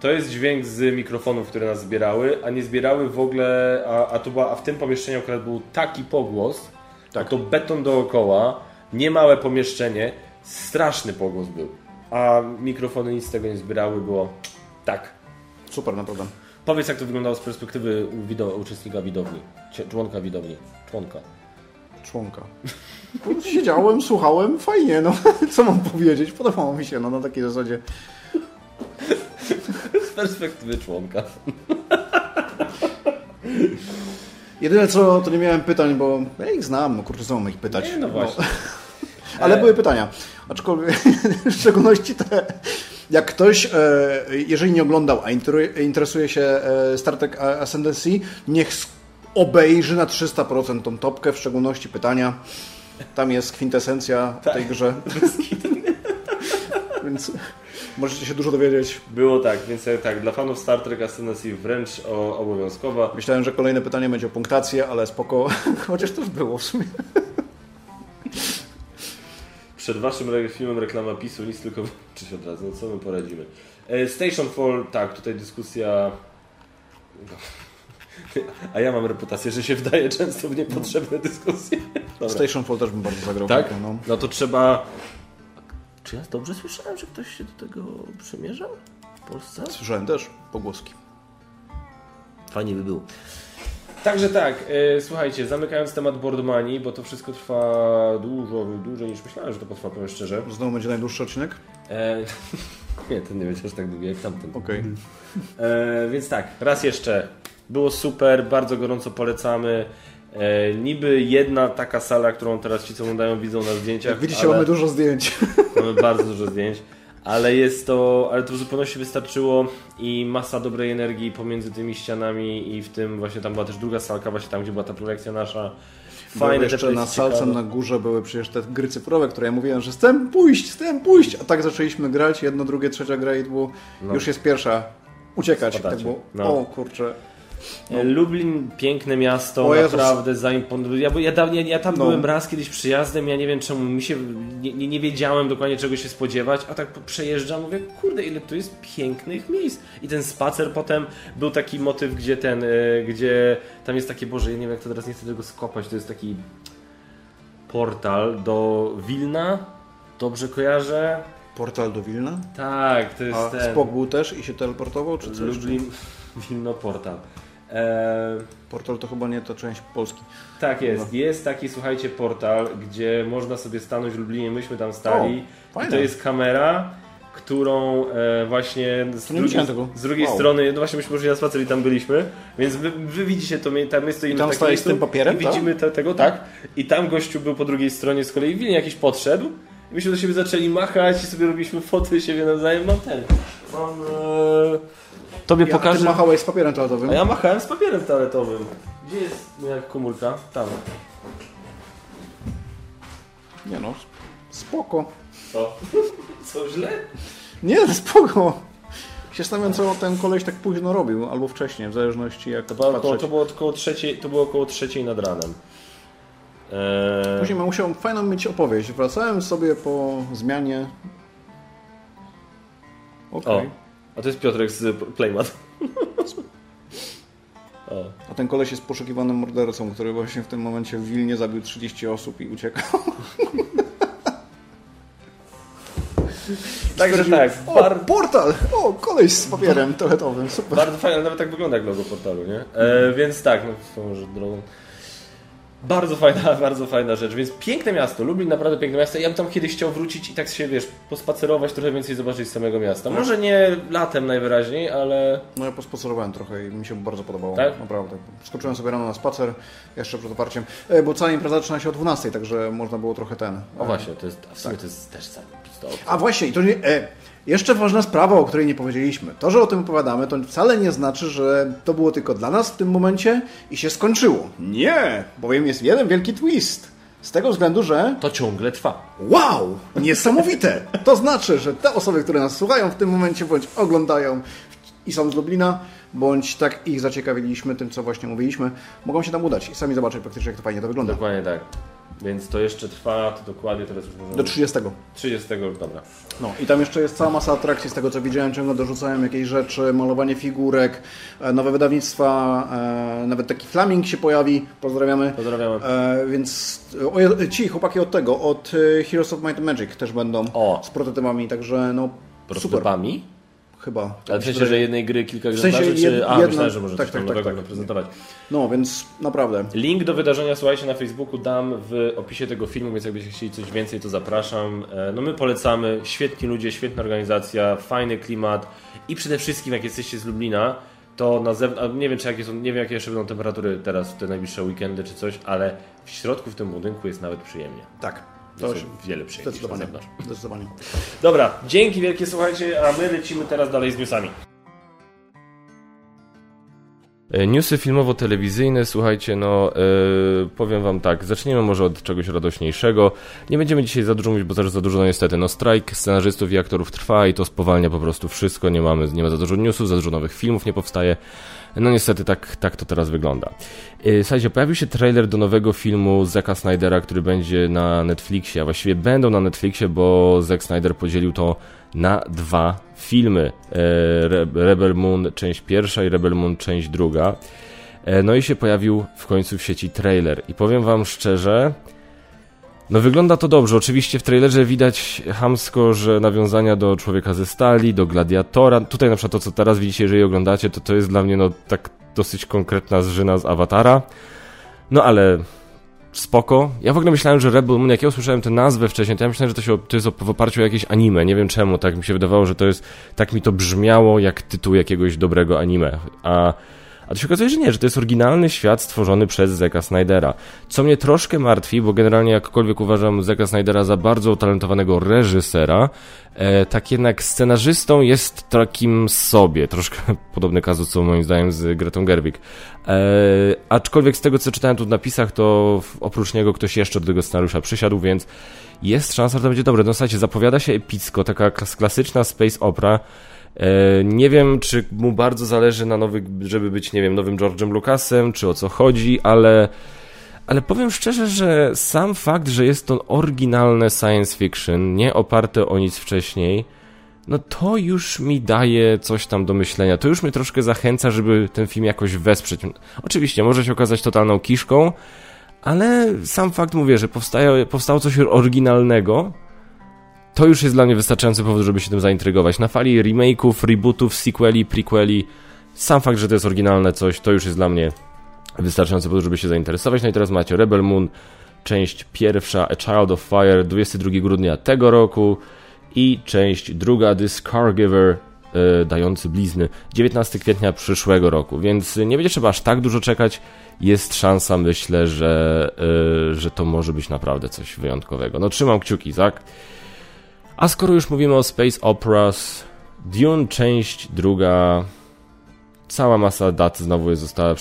Speaker 1: To jest dźwięk z mikrofonów, które nas zbierały, a nie zbierały w ogóle, a, a, to była, a w tym pomieszczeniu akurat był taki pogłos, tak. to beton dookoła, niemałe pomieszczenie, straszny pogłos był. A mikrofony nic z tego nie zbierały, było tak.
Speaker 2: Super, naprawdę.
Speaker 1: Powiedz, jak to wyglądało z perspektywy uczestnika widowni, członka widowni, członka.
Speaker 2: Członka. Siedziałem, słuchałem, fajnie, no co mam powiedzieć, podobało mi się, no na takiej zasadzie.
Speaker 1: Z perspektywy członka.
Speaker 2: Jedyne co, to nie miałem pytań, bo ja ich znam, no kurczę, co mam ich pytać.
Speaker 1: Nie, no właśnie.
Speaker 2: No. Ale e... były pytania. Aczkolwiek w szczególności te, jak ktoś, e, jeżeli nie oglądał, a interesuje się e, Star Trek Ascendancy, niech obejrzy na 300% tą topkę, w szczególności pytania. Tam jest kwintesencja tak. tej grze. Więc możecie się dużo dowiedzieć.
Speaker 1: Było tak, więc tak, dla fanów Star Trek Ascendancy wręcz obowiązkowa.
Speaker 2: Myślałem, że kolejne pytanie będzie o punktację, ale spoko, chociaż też było w sumie.
Speaker 1: Przed waszym filmem reklama PiSu nic tylko się od razu, no co my poradzimy. E, Station Fall, tak, tutaj dyskusja... A ja mam reputację, że się wdaje często w niepotrzebne dyskusje.
Speaker 2: Dobra. Station Fall też bym bardzo zagrał.
Speaker 1: Tak? No. no to trzeba... Czy ja dobrze słyszałem, że ktoś się do tego przymierzał w Polsce?
Speaker 2: Słyszałem też pogłoski.
Speaker 1: Fajnie by było. Także tak, e, słuchajcie, zamykając temat Boardmani, bo to wszystko trwa dużo dłużej niż myślałem, że to potrwa, powiem szczerze.
Speaker 2: Znowu będzie najdłuższy odcinek? E,
Speaker 1: nie, ten nie będzie aż tak długi jak tamten.
Speaker 2: Okej. Okay.
Speaker 1: E, więc tak, raz jeszcze, było super, bardzo gorąco polecamy. E, niby jedna taka sala, którą teraz ci co oglądają widzą na zdjęciach. Jak
Speaker 2: widzicie, ale... mamy dużo zdjęć.
Speaker 1: Mamy bardzo dużo zdjęć ale jest to, ale to w zupełności wystarczyło i masa dobrej energii pomiędzy tymi ścianami i w tym właśnie tam była też druga salka, właśnie tam, gdzie była ta projekcja nasza.
Speaker 2: Fajne jeszcze na salce na górze były przecież te gry cyfrowe, które ja mówiłem, że chcę pójść, chcę pójść, a tak zaczęliśmy grać, jedno, drugie, trzecia gra i było, no. już jest pierwsza, uciekać. Tak było, no. o kurczę,
Speaker 1: no. Lublin, piękne miasto, o, naprawdę zaimponujące. Ja, ja, ja, ja, tam no. byłem raz kiedyś przyjazdem, ja nie wiem czemu, mi się, nie, nie, nie, wiedziałem dokładnie czego się spodziewać, a tak przejeżdżam, mówię, kurde, ile tu jest pięknych miejsc. I ten spacer potem był taki motyw, gdzie ten, e, gdzie tam jest takie, Boże, ja nie wiem jak to teraz, nie chcę tego skopać, to jest taki portal do Wilna, dobrze kojarzę?
Speaker 2: Portal do Wilna?
Speaker 1: Tak, to jest a ten.
Speaker 2: Spok był też i się teleportował, czy coś?
Speaker 1: Lublin, Wilno Portal.
Speaker 2: E... Portal to chyba nie to część Polski.
Speaker 1: Tak jest. Chyba. Jest taki, słuchajcie, portal, gdzie można sobie stanąć w Lublinie. Myśmy tam stali. O, I to jest kamera, którą e, właśnie z, drugi, z drugiej wow. strony, no właśnie myśmy poszli na spacer i tam byliśmy, więc wy, wy widzicie to, tam my stoimy
Speaker 2: I tam stoi z tym papierem,
Speaker 1: i widzimy te, tego, tak? I tam gościu był po drugiej stronie z kolei, Wilnie jakiś podszedł i myśmy do siebie zaczęli machać i sobie robiliśmy foty siebie nawzajem. Mam ten, mam... E, Tobie ja, pokażę.
Speaker 2: Ty machałeś z papierem toaletowym.
Speaker 1: A ja machałem z papierem toaletowym. Gdzie jest moja komórka? Tam.
Speaker 2: Nie no, spoko.
Speaker 1: Co? Co źle?
Speaker 2: Nie, spoko. Się stawiam, co ten koleś tak późno robił, albo wcześniej, w zależności jak
Speaker 1: to było, około, to było około trzeciej, to było około trzeciej nad ranem.
Speaker 2: Eee... Później musiał fajną mieć opowieść. Wracałem sobie po zmianie.
Speaker 1: Okej. Okay. A to jest Piotrek z Playmat.
Speaker 2: O. A ten koleś jest poszukiwanym mordercą, który właśnie w tym momencie w Wilnie zabił 30 osób i uciekał.
Speaker 1: Także tak.
Speaker 2: O, bar... portal! O, koleś z papierem toaletowym, super.
Speaker 1: Bardzo fajnie, ale nawet tak wygląda jak logo portalu, nie? E, więc tak, no, to może drogą. Bardzo fajna, bardzo fajna rzecz, więc piękne miasto, Lublin naprawdę piękne miasto. Ja bym tam kiedyś chciał wrócić i tak się, wiesz, pospacerować, trochę więcej zobaczyć z samego miasta. Może nie latem najwyraźniej, ale...
Speaker 2: No ja pospacerowałem trochę i mi się bardzo podobało,
Speaker 1: tak?
Speaker 2: naprawdę. Skoczyłem sobie rano na spacer, jeszcze przed oparciem, e, bo cała impreza zaczyna się o 12, także można było trochę ten...
Speaker 1: O właśnie, to jest, w sumie tak. to jest też cały
Speaker 2: A właśnie, i to nie... E, jeszcze ważna sprawa, o której nie powiedzieliśmy. To, że o tym opowiadamy, to wcale nie znaczy, że to było tylko dla nas w tym momencie i się skończyło. Nie, bowiem jest jeden wielki twist. Z tego względu, że.
Speaker 1: To ciągle trwa.
Speaker 2: Wow! Niesamowite! To znaczy, że te osoby, które nas słuchają w tym momencie, bądź oglądają i są z Lublina, bądź tak ich zaciekawiliśmy tym, co właśnie mówiliśmy, mogą się tam udać i sami zobaczyć praktycznie, jak to fajnie to wygląda.
Speaker 1: Dokładnie tak. Więc to jeszcze trwa, to dokładnie teraz już możemy...
Speaker 2: Do 30.
Speaker 1: 30, dobra.
Speaker 2: No i tam jeszcze jest cała masa atrakcji z tego co widziałem, ciągle dorzucają jakieś rzeczy, malowanie figurek, e, nowe wydawnictwa, e, nawet taki flaming się pojawi, pozdrawiamy.
Speaker 1: Pozdrawiamy.
Speaker 2: E, więc o, ci chłopaki od tego, od e, Heroes of Might and Magic też będą
Speaker 1: o.
Speaker 2: z prototypami, także no
Speaker 1: Prototypami?
Speaker 2: super. Chyba.
Speaker 1: Ale w sensie, że jednej gry kilka
Speaker 2: w sensie
Speaker 1: czy...
Speaker 2: Jed,
Speaker 1: A,
Speaker 2: jedna...
Speaker 1: myślałem, że może
Speaker 2: tak,
Speaker 1: coś
Speaker 2: tak,
Speaker 1: nowego
Speaker 2: tak, tak.
Speaker 1: prezentować.
Speaker 2: No, więc naprawdę.
Speaker 1: Link do wydarzenia, słuchajcie, na Facebooku dam w opisie tego filmu, więc jakbyście chcieli coś więcej, to zapraszam. E, no my polecamy, świetni ludzie, świetna organizacja, fajny klimat i przede wszystkim, jak jesteście z Lublina, to na zewnątrz, nie wiem, czy jakie są, nie wiem, jakie jeszcze będą temperatury teraz w te najbliższe weekendy czy coś, ale w środku w tym budynku jest nawet przyjemnie.
Speaker 2: Tak.
Speaker 1: To jest wiele przyjemniej
Speaker 2: Zdecydowanie. Zdecydowanie.
Speaker 1: Dobra, dzięki wielkie, słuchajcie, a my lecimy teraz dalej z newsami. E, newsy filmowo-telewizyjne, słuchajcie, no yy, powiem wam tak, zaczniemy może od czegoś radośniejszego. Nie będziemy dzisiaj za dużo mówić, bo też za dużo, no niestety, no strajk scenarzystów i aktorów trwa i to spowalnia po prostu wszystko, nie mamy, nie ma za dużo newsów, za dużo nowych filmów nie powstaje. No niestety tak, tak to teraz wygląda. Yy, słuchajcie, pojawił się trailer do nowego filmu Zeka Snydera, który będzie na Netflixie, a właściwie będą na Netflixie, bo Zack Snyder podzielił to na dwa filmy. E, Rebel Moon część pierwsza i Rebel Moon część druga. E, no i się pojawił w końcu w sieci trailer. I powiem wam szczerze, no wygląda to dobrze. Oczywiście w trailerze widać hamsko, że nawiązania do Człowieka ze Stali, do Gladiatora. Tutaj na przykład to, co teraz widzicie, jeżeli oglądacie, to to jest dla mnie no tak dosyć konkretna zżyna z Awatara. No ale spoko. Ja w ogóle myślałem, że Rebel Moon, jak ja usłyszałem tę nazwę wcześniej, to ja myślałem, że to, się, to jest w oparciu o jakieś anime. Nie wiem czemu, tak mi się wydawało, że to jest, tak mi to brzmiało jak tytuł jakiegoś dobrego anime. A a to się okazuje, że nie, że to jest oryginalny świat stworzony przez Zeka Snydera. Co mnie troszkę martwi, bo generalnie jakkolwiek uważam Zeka Snydera za bardzo utalentowanego reżysera, e, tak jednak scenarzystą jest takim sobie. Troszkę podobny kazus, co moim zdaniem z Gretą Gerwig. E, aczkolwiek z tego, co czytałem tu w napisach, to oprócz niego ktoś jeszcze do tego scenariusza przysiadł, więc jest szansa, że to będzie dobre. No słuchajcie, zapowiada się epicko, taka klasyczna space opera, nie wiem, czy mu bardzo zależy na nowych, żeby być, nie wiem, nowym George'em Lucasem, czy o co chodzi, ale, ale powiem szczerze, że sam fakt, że jest to oryginalne science fiction, nie oparte o nic wcześniej, no to już mi daje coś tam do myślenia. To już mnie troszkę zachęca, żeby ten film jakoś wesprzeć. Oczywiście, może się okazać totalną kiszką, ale sam fakt mówię, że powstało coś oryginalnego, to już jest dla mnie wystarczający powód, żeby się tym zaintrygować. Na fali remake'ów, rebootów, sequeli, prequeli, sam fakt, że to jest oryginalne coś, to już jest dla mnie wystarczający powód, żeby się zainteresować. No i teraz macie Rebel Moon, część pierwsza, A Child of Fire, 22 grudnia tego roku i część druga, The Scargiver, yy, dający blizny, 19 kwietnia przyszłego roku, więc nie będzie trzeba aż tak dużo czekać. Jest szansa, myślę, że, yy, że to może być naprawdę coś wyjątkowego. No trzymam kciuki, tak? A skoro już mówimy o Space Operas, Dune część druga, cała masa dat znowu została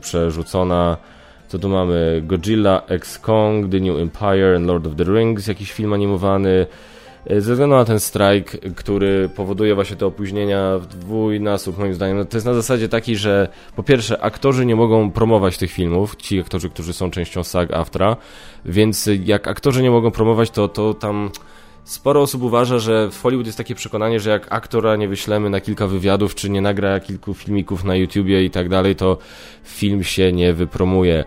Speaker 1: przerzucona. Co tu mamy? Godzilla, X Kong, The New Empire and Lord of the Rings, jakiś film animowany. E, ze względu na ten strajk, który powoduje właśnie te opóźnienia w dwójnasób, moim zdaniem, no to jest na zasadzie takiej, że po pierwsze, aktorzy nie mogą promować tych filmów, ci aktorzy, którzy są częścią SAG AFTRA, więc jak aktorzy nie mogą promować, to, to tam Sporo osób uważa, że w Hollywood jest takie przekonanie, że jak aktora nie wyślemy na kilka wywiadów, czy nie nagra kilku filmików na YouTubie i tak dalej, to film się nie wypromuje.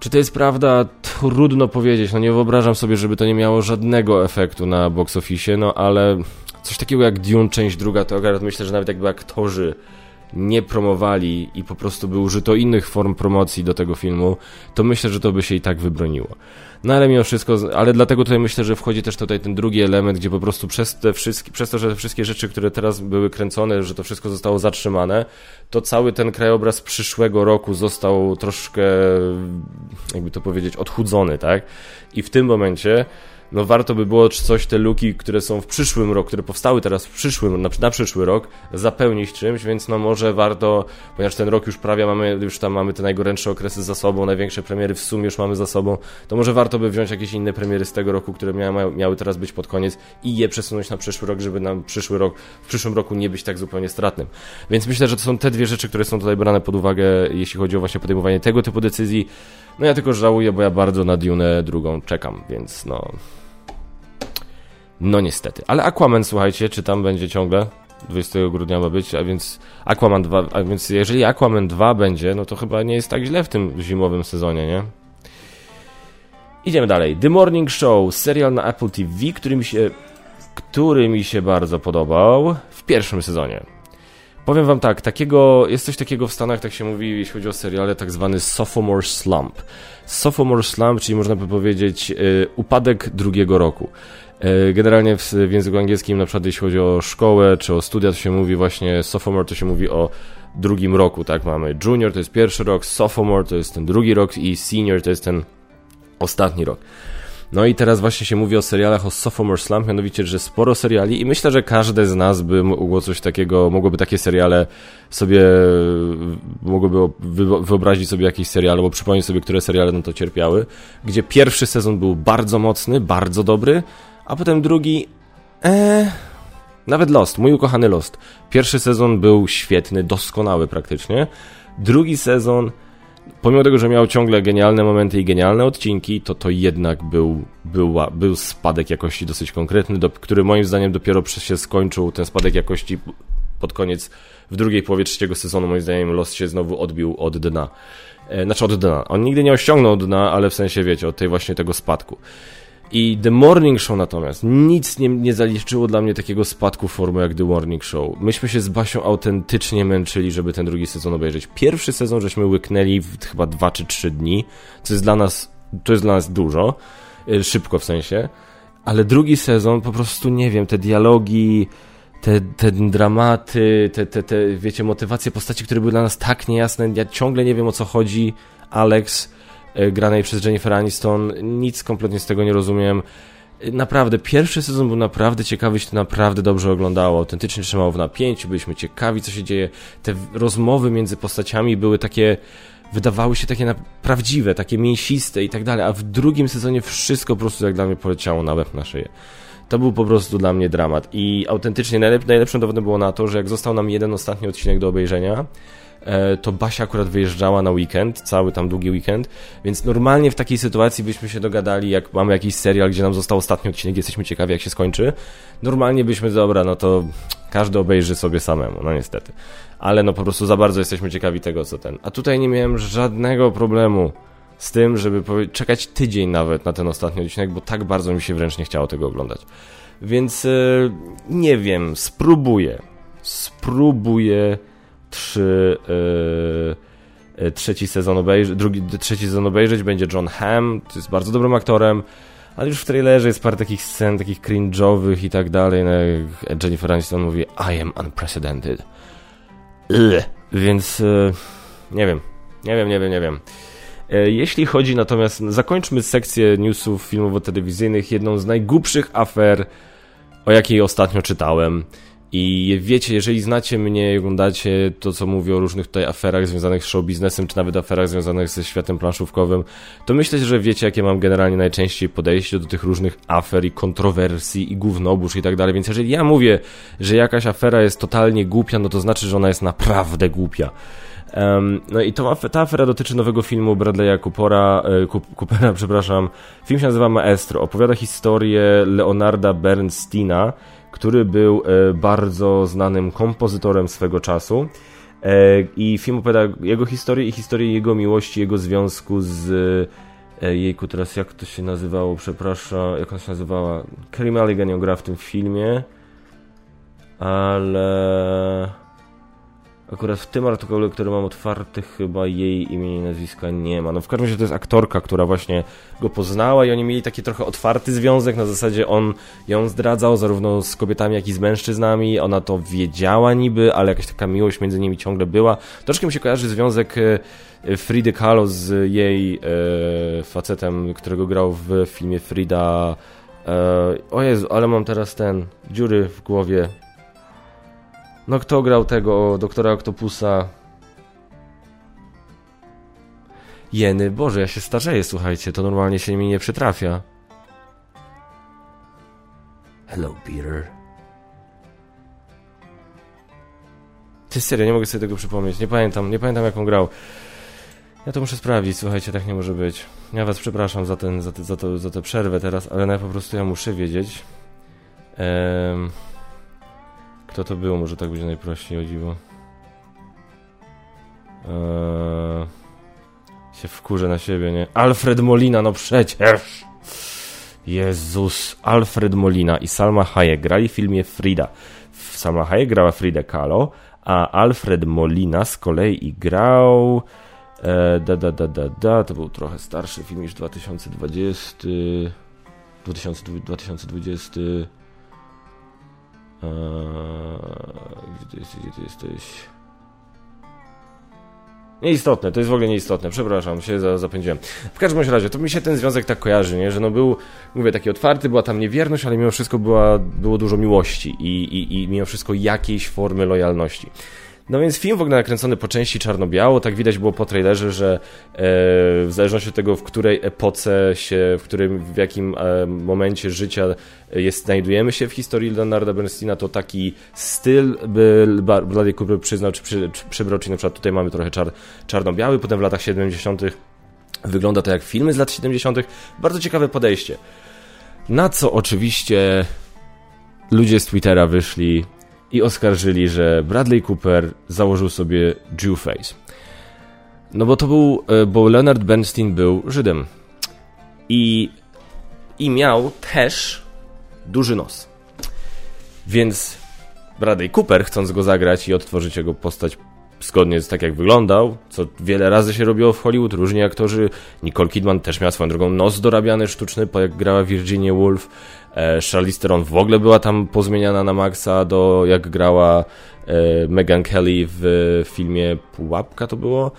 Speaker 1: Czy to jest prawda? Trudno powiedzieć. No nie wyobrażam sobie, żeby to nie miało żadnego efektu na box office, no ale coś takiego jak Dune część druga, to akurat myślę, że nawet jakby aktorzy nie promowali i po prostu by użyto innych form promocji do tego filmu, to myślę, że to by się i tak wybroniło. No ale mimo wszystko, ale dlatego tutaj myślę, że wchodzi też tutaj ten drugi element, gdzie po prostu przez, te wszystkie, przez to, że te wszystkie rzeczy, które teraz były kręcone, że to wszystko zostało zatrzymane, to cały ten krajobraz przyszłego roku został troszkę, jakby to powiedzieć, odchudzony, tak? I w tym momencie no warto by było coś te luki, które są w przyszłym roku, które powstały teraz w przyszłym, na, na, przyszły rok, zapełnić czymś, więc no może warto, ponieważ ten rok już prawie mamy, już tam mamy te najgorętsze okresy za sobą, największe premiery w sumie już mamy za sobą, to może warto by wziąć jakieś inne premiery z tego roku, które miały, miały teraz być pod koniec i je przesunąć na przyszły rok, żeby nam przyszły rok, w przyszłym roku nie być tak zupełnie stratnym. Więc myślę, że to są te dwie rzeczy, które są tutaj brane pod uwagę, jeśli chodzi o właśnie podejmowanie tego typu decyzji. No ja tylko żałuję, bo ja bardzo na Dune drugą czekam, więc no... No niestety. Ale Aquaman, słuchajcie, czy tam będzie ciągle? 20 grudnia ma być, a więc Aquaman 2, a więc jeżeli Aquaman 2 będzie, no to chyba nie jest tak źle w tym zimowym sezonie, nie? Idziemy dalej. The Morning Show, serial na Apple TV, który mi się, który mi się bardzo podobał w pierwszym sezonie. Powiem wam tak, takiego, jest coś takiego w Stanach, tak się mówi, jeśli chodzi o seriale, tak zwany sophomore slump. Sophomore slump, czyli można by powiedzieć y, upadek drugiego roku. Y, generalnie w, w, języku angielskim, na przykład jeśli chodzi o szkołę czy o studia, to się mówi właśnie sophomore, to się mówi o drugim roku, tak? Mamy junior, to jest pierwszy rok, sophomore to jest ten drugi rok i senior to jest ten ostatni rok. No i teraz właśnie się mówi o serialach o Sophomore Slump, mianowicie, że sporo seriali i myślę, że każde z nas by mogło coś takiego, mogłoby takie seriale sobie, mogłoby wyobrazić sobie jakiś serial, albo przypomnieć sobie, które seriale no to cierpiały, gdzie pierwszy sezon był bardzo mocny, bardzo dobry, a potem drugi, eee, nawet Lost, mój ukochany Lost. Pierwszy sezon był świetny, doskonały praktycznie. Drugi sezon pomimo tego, że miał ciągle genialne momenty i genialne odcinki, to to jednak był, był, był spadek jakości dosyć konkretny, do, który moim zdaniem dopiero się skończył, ten spadek jakości pod koniec, w drugiej połowie trzeciego sezonu, moim zdaniem Lost się znowu odbił od dna. E, znaczy od dna. On nigdy nie osiągnął dna, ale w sensie, wiecie, od tej właśnie tego spadku. I The Morning Show natomiast. Nic nie, nie zaliczyło dla mnie takiego spadku formy jak The Morning Show. Myśmy się z Basią autentycznie męczyli, żeby ten drugi sezon obejrzeć. Pierwszy sezon żeśmy łyknęli w chyba dwa czy trzy dni, co jest dla nas, to jest dla nas dużo, y, szybko w sensie, ale drugi sezon po prostu nie wiem, te dialogi, te, te dramaty, te, te, te, wiecie, motywacje postaci, które były dla nas tak niejasne, ja ciągle nie wiem o co chodzi, Alex granej przez Jennifer Aniston. Nic kompletnie z tego nie rozumiem. E, naprawdę, pierwszy sezon był naprawdę ciekawy, się to naprawdę dobrze oglądało. Autentycznie trzymało w napięciu, byliśmy ciekawi, co się dzieje. Te rozmowy między postaciami były takie, wydawały się takie prawdziwe, takie mięsiste i tak dalej, a w drugim sezonie wszystko po prostu jak dla mnie poleciało na łeb na szyję. To był po prostu dla mnie dramat i autentycznie najlep najlepszym dowodem było na to, że jak został nam jeden ostatni odcinek do obejrzenia, E, to Basia akurat wyjeżdżała na weekend, cały tam długi weekend, więc normalnie w takiej sytuacji byśmy się dogadali, jak mamy jakiś serial, gdzie nam został ostatni odcinek, jesteśmy ciekawi jak się skończy, normalnie byśmy, dobra, no to każdy obejrzy sobie samemu, no niestety. Ale no po prostu za bardzo jesteśmy ciekawi tego, co ten. A tutaj nie miałem żadnego problemu z tym, żeby czekać tydzień nawet na ten ostatni odcinek, bo tak bardzo mi się wręcz nie chciało tego oglądać. Więc yy, nie wiem, spróbuję. Spróbuję trzy, yy, trzeci sezon obejrzeć, drugi, trzeci sezon obejrzeć, będzie John Hamm, to jest bardzo dobrym aktorem, ale już w trailerze jest parę takich scen, takich cringe'owych i tak dalej, no, Jennifer Aniston mówi I am unprecedented. Ugh. Więc yy, nie wiem, nie wiem, nie wiem, nie wiem. Jeśli chodzi natomiast, zakończmy sekcję newsów filmowo-telewizyjnych jedną z najgłupszych afer, o jakiej ostatnio czytałem. I wiecie, jeżeli znacie mnie i oglądacie to, co mówię o różnych tutaj aferach związanych z show biznesem, czy nawet aferach związanych ze światem planszówkowym, to myślę, że wiecie, jakie mam generalnie najczęściej podejście do tych różnych afer i kontrowersji i gównobóż i tak dalej. Więc jeżeli ja mówię, że jakaś afera jest totalnie głupia, no to znaczy, że ona jest naprawdę głupia. Um, no i to, ta afera dotyczy nowego filmu Bradley'a Coopera, e, Coopera, przepraszam. Film się nazywa Maestro. Opowiada historię Leonarda Bernsteina, który był e, bardzo znanym kompozytorem swego czasu. E, I film opowiada jego historię i historię jego miłości, jego związku z e, jejku, teraz jak to się nazywało, przepraszam, jak ona się nazywała? Kerry Mulligan ją gra w tym filmie, ale Akurat w tym artykule, który mam otwarty, chyba jej imienia i nazwiska nie ma. No w każdym razie to jest aktorka, która właśnie go poznała i oni mieli taki trochę otwarty związek, na zasadzie on ją zdradzał zarówno z kobietami, jak i z mężczyznami. Ona to wiedziała niby, ale jakaś taka miłość między nimi ciągle była. Troszkę mi się kojarzy związek e, Fridy Kahlo z jej e, facetem, którego grał w filmie Frida E, o Jezu, ale mam teraz ten, dziury w głowie. No kto grał tego doktora Octopusa? Jeny, Boże, ja się starzeję, słuchajcie, to normalnie się mi nie przytrafia. Hello, Peter. Ty serio, nie mogę sobie tego przypomnieć. Nie pamiętam, nie pamiętam jak on grał. Ja to muszę sprawdzić, słuchajcie, tak nie może być. Ja was przepraszam za, ten, za, te, za, to, za tę przerwę teraz, ale ja po prostu ja muszę wiedzieć. Ehm, kto to był? Może tak będzie najprościej, o dziwo. Eee, się wkurzę na siebie, nie? Alfred Molina, no przecież! Jezus, Alfred Molina i Salma Hayek grali w filmie Frida. Salma Hayek grała Frida Kahlo, a Alfred Molina z kolei grał... E, da, da, da, da, da, to był trochę starszy film niż 2020. 2020. Eee, gdzie ty jesteś? Gdzie ty jesteś? Nieistotne, to jest w ogóle nieistotne, przepraszam, się zapędziłem. W każdym razie, to mi się ten związek tak kojarzy, nie? że no był, mówię, taki otwarty, była tam niewierność, ale mimo wszystko była, było dużo miłości i, i, i mimo wszystko jakiejś formy lojalności. No więc film w ogóle nakręcony po części czarno-biało, tak widać było po trailerze, że e, w zależności od tego, w której epoce się, w którym, w jakim e, momencie życia jest, znajdujemy się w historii Leonarda Bernsteina, to taki styl by Bradley Cooper przyznał, czy, przy, czy przybrał, czyli na przykład tutaj mamy trochę czar, czarno-biały, potem w latach 70. wygląda to jak filmy z lat 70. Bardzo ciekawe podejście. Na co oczywiście ludzie z Twittera wyszli i oskarżyli, że Bradley Cooper założył sobie Jew face. No bo to był, e, bo Leonard Bernstein był Żydem. I, i miał też duży nos. Więc Bradley Cooper, chcąc go zagrać i odtworzyć jego postać zgodnie z tak jak wyglądał, co wiele razy się robiło w Hollywood, różni aktorzy. Nicole Kidman też miała swoją drogą nos dorabiany sztuczny, jak grała Virginia Woolf. E, Charlize Theron w ogóle była tam pozmieniana na maksa do jak grała e, Megan Kelly w filmie Pułapka to było.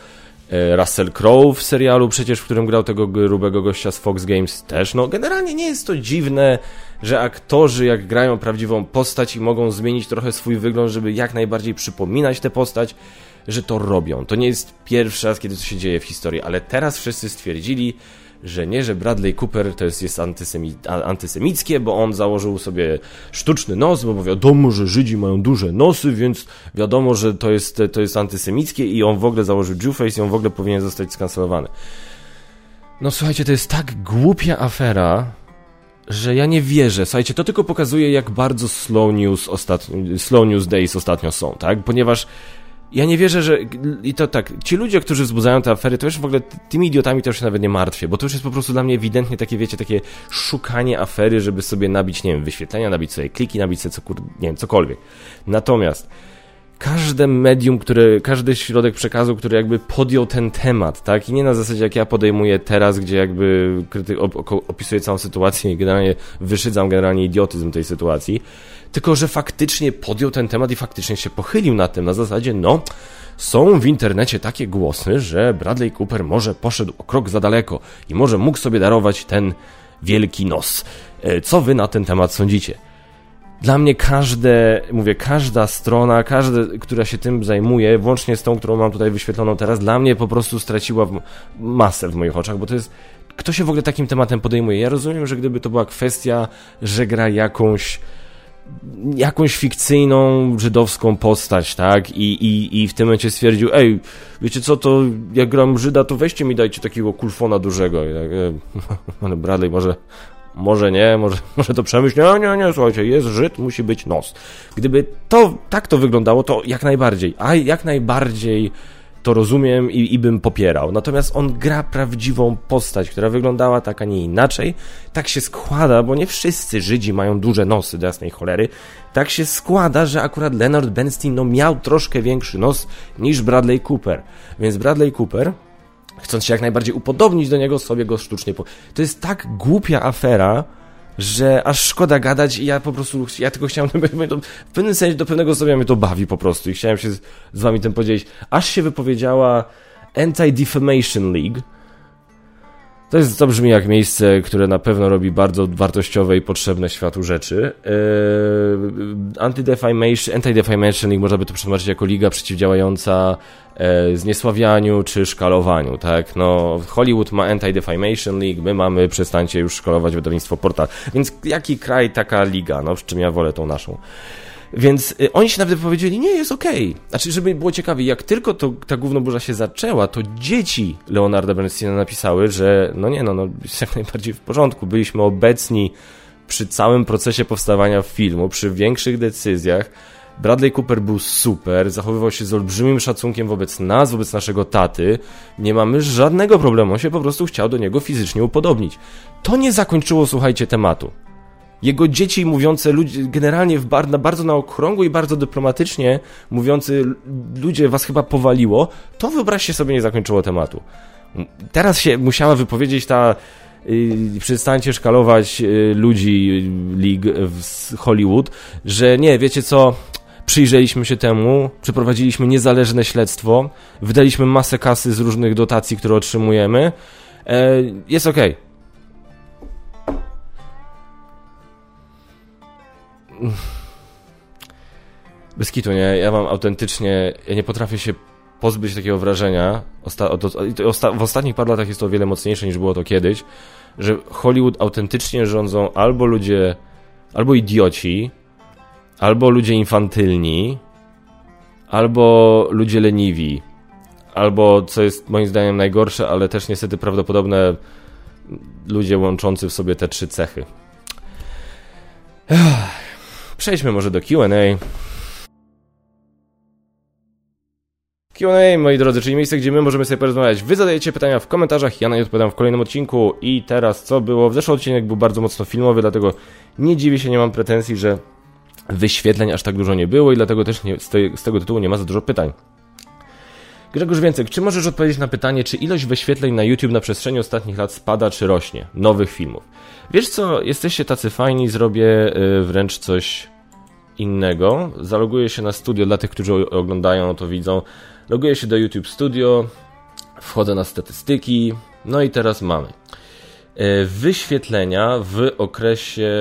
Speaker 1: E, Russell Crowe w serialu przecież, w którym grał tego grubego gościa z Fox Games też. No generalnie nie jest to dziwne, że aktorzy jak grają prawdziwą postać i mogą zmienić trochę swój wygląd, żeby jak najbardziej przypominać tę postać, że to robią. To nie jest pierwszy raz, kiedy to się dzieje w historii, ale teraz wszyscy stwierdzili, że nie, że Bradley Cooper to jest, jest antysemi, antysemickie, bo on założył sobie sztuczny nos, bo wiadomo, że Żydzi mają duże nosy, więc wiadomo, że to jest, to jest antysemickie i on w ogóle założył Jewface i on w ogóle powinien zostać skancelowany. No słuchajcie, to jest tak głupia afera, że ja nie wierzę. Słuchajcie, to tylko pokazuje, jak bardzo slow news, slow news days ostatnio są, tak? Ponieważ ja nie wierzę, że. I to tak, ci ludzie, którzy wzbudzają te afery, to już w ogóle tymi idiotami to już się nawet nie martwię, bo to już jest po prostu dla mnie ewidentnie takie, wiecie, takie szukanie afery, żeby sobie nabić, nie wiem, wyświetlenia, nabić sobie kliki, nabić sobie co, nie wiem, cokolwiek. Natomiast każde medium, które, każdy środek przekazu, który jakby podjął ten temat, tak? I nie na zasadzie jak ja podejmuję teraz, gdzie jakby op, opisuję całą sytuację i generalnie wyszydzam generalnie idiotyzm tej sytuacji, tylko że faktycznie podjął ten temat i faktycznie się pochylił na tym, na zasadzie, no, są w internecie takie głosy, że Bradley Cooper może poszedł o krok za daleko i może mógł sobie darować ten wielki nos. E, co wy na ten temat sądzicie? Dla mnie każde, mówię, każda strona, każda, która się tym zajmuje, włącznie z tą, którą mam tutaj wyświetloną teraz, dla mnie po prostu straciła masę w moich oczach, bo to jest kto się w ogóle takim tematem podejmuje? Ja rozumiem, że gdyby to była kwestia, że gra jakąś jakąś fikcyjną żydowską postać, tak? I, i, I w tym momencie stwierdził, ej, wiecie co, to jak gram Żyda, to weźcie mi dajcie takiego kulfona dużego. I tak, e, Bradley, może, może nie, może, może to przemyśl. Nie, nie, nie, słuchajcie, jest Żyd, musi być nos. Gdyby to tak to wyglądało, to jak najbardziej, a jak najbardziej to rozumiem i, i bym popierał. Natomiast on gra prawdziwą postać, która wyglądała tak, a nie inaczej. Tak się składa, bo nie wszyscy Żydzi mają duże nosy do jasnej cholery. Tak się składa, że akurat Leonard Bernstein no, miał troszkę większy nos niż Bradley Cooper. Więc Bradley Cooper chcąc się jak najbardziej upodobnić do niego, sobie go sztucznie... Po... To jest tak głupia afera, że aż szkoda gadać i ja po prostu, ja tylko chciałem, w pewnym sensie do pewnego sobie mnie to bawi po prostu i chciałem się z, z wami tym podzielić. Aż się wypowiedziała Anti-Defamation League, To, jest, to brzmi jak miejsce, które na pewno robi bardzo wartościowe i potrzebne światu rzeczy. Eee, Anti-Defamation, Anti-Defamation League można by to przetłumaczyć jako liga przeciwdziałająca e, zniesławianiu czy szkalowaniu, tak? No, Hollywood ma Anti-Defamation League, my mamy przestańcie już szkalować wydawnictwo Portal. Więc jaki kraj, taka liga, no, przy czym ja wolę tą naszą. Więc y, oni się nawet powiedzieli, nie, jest okej. Okay. Znaczy, żeby było ciekawie, jak tylko to, ta głównoburza się zaczęła, to dzieci Leonarda Bernsteina napisały, że no nie, no, no jest jak najbardziej w porządku. Byliśmy obecni przy całym procesie powstawania filmu, przy większych decyzjach. Bradley Cooper był super, zachowywał się z olbrzymim szacunkiem wobec nas, wobec naszego taty. Nie mamy żadnego problemu, on się po prostu chciał do niego fizycznie upodobnić. To nie zakończyło, słuchajcie, tematu. Jego dzieci mówiące, ludzie, generalnie w bar, na bardzo na okrągło i bardzo dyplomatycznie mówiący, ludzie was chyba powaliło, to wyobraźcie sobie nie zakończyło tematu. Teraz się musiała wypowiedzieć ta yy, przestańcie szkalować yy, ludzi League w Hollywood, że nie, wiecie co, przyjrzeliśmy się temu, przeprowadziliśmy niezależne śledztwo, wydaliśmy masę kasy z różnych dotacji, które otrzymujemy, e, jest okej. Okay. Bez kitu, nie? Ja mam autentycznie, ja nie potrafię się pozbyć takiego wrażenia, osta, osta, w ostatnich paru latach jest to o wiele mocniejsze niż było to kiedyś, że Hollywood autentycznie rządzą albo ludzie, albo idioci, albo ludzie infantylni, albo ludzie leniwi, albo, co jest moim zdaniem najgorsze, ale też niestety prawdopodobne, ludzie łączący w sobie te trzy cechy. Ech. Przejdźmy może do QA. Q&A, moi drodzy, czyli miejsce, gdzie my możemy sobie porozmawiać. Wy zadajecie pytania w komentarzach, ja na nie odpowiadam w kolejnym odcinku. I teraz co było? W zeszłym odcinek był bardzo mocno filmowy, dlatego nie dziwię się, nie mam pretensji, że wyświetleń aż tak dużo nie było i dlatego też nie, z, z tego tytułu nie ma za dużo pytań. Grzegorz Więcek, czy możesz odpowiedzieć na pytanie, czy ilość wyświetleń na YouTube na przestrzeni ostatnich lat spada, czy rośnie? Nowych filmów. Wiesz co, jesteście tacy fajni, zrobię yy, wręcz coś innego. Zaloguję się na studio, dla tych, którzy oglądają, to widzą. Loguję się do YouTube Studio, wchodzę na statystyki, no i teraz mamy. E, wyświetlenia w okresie,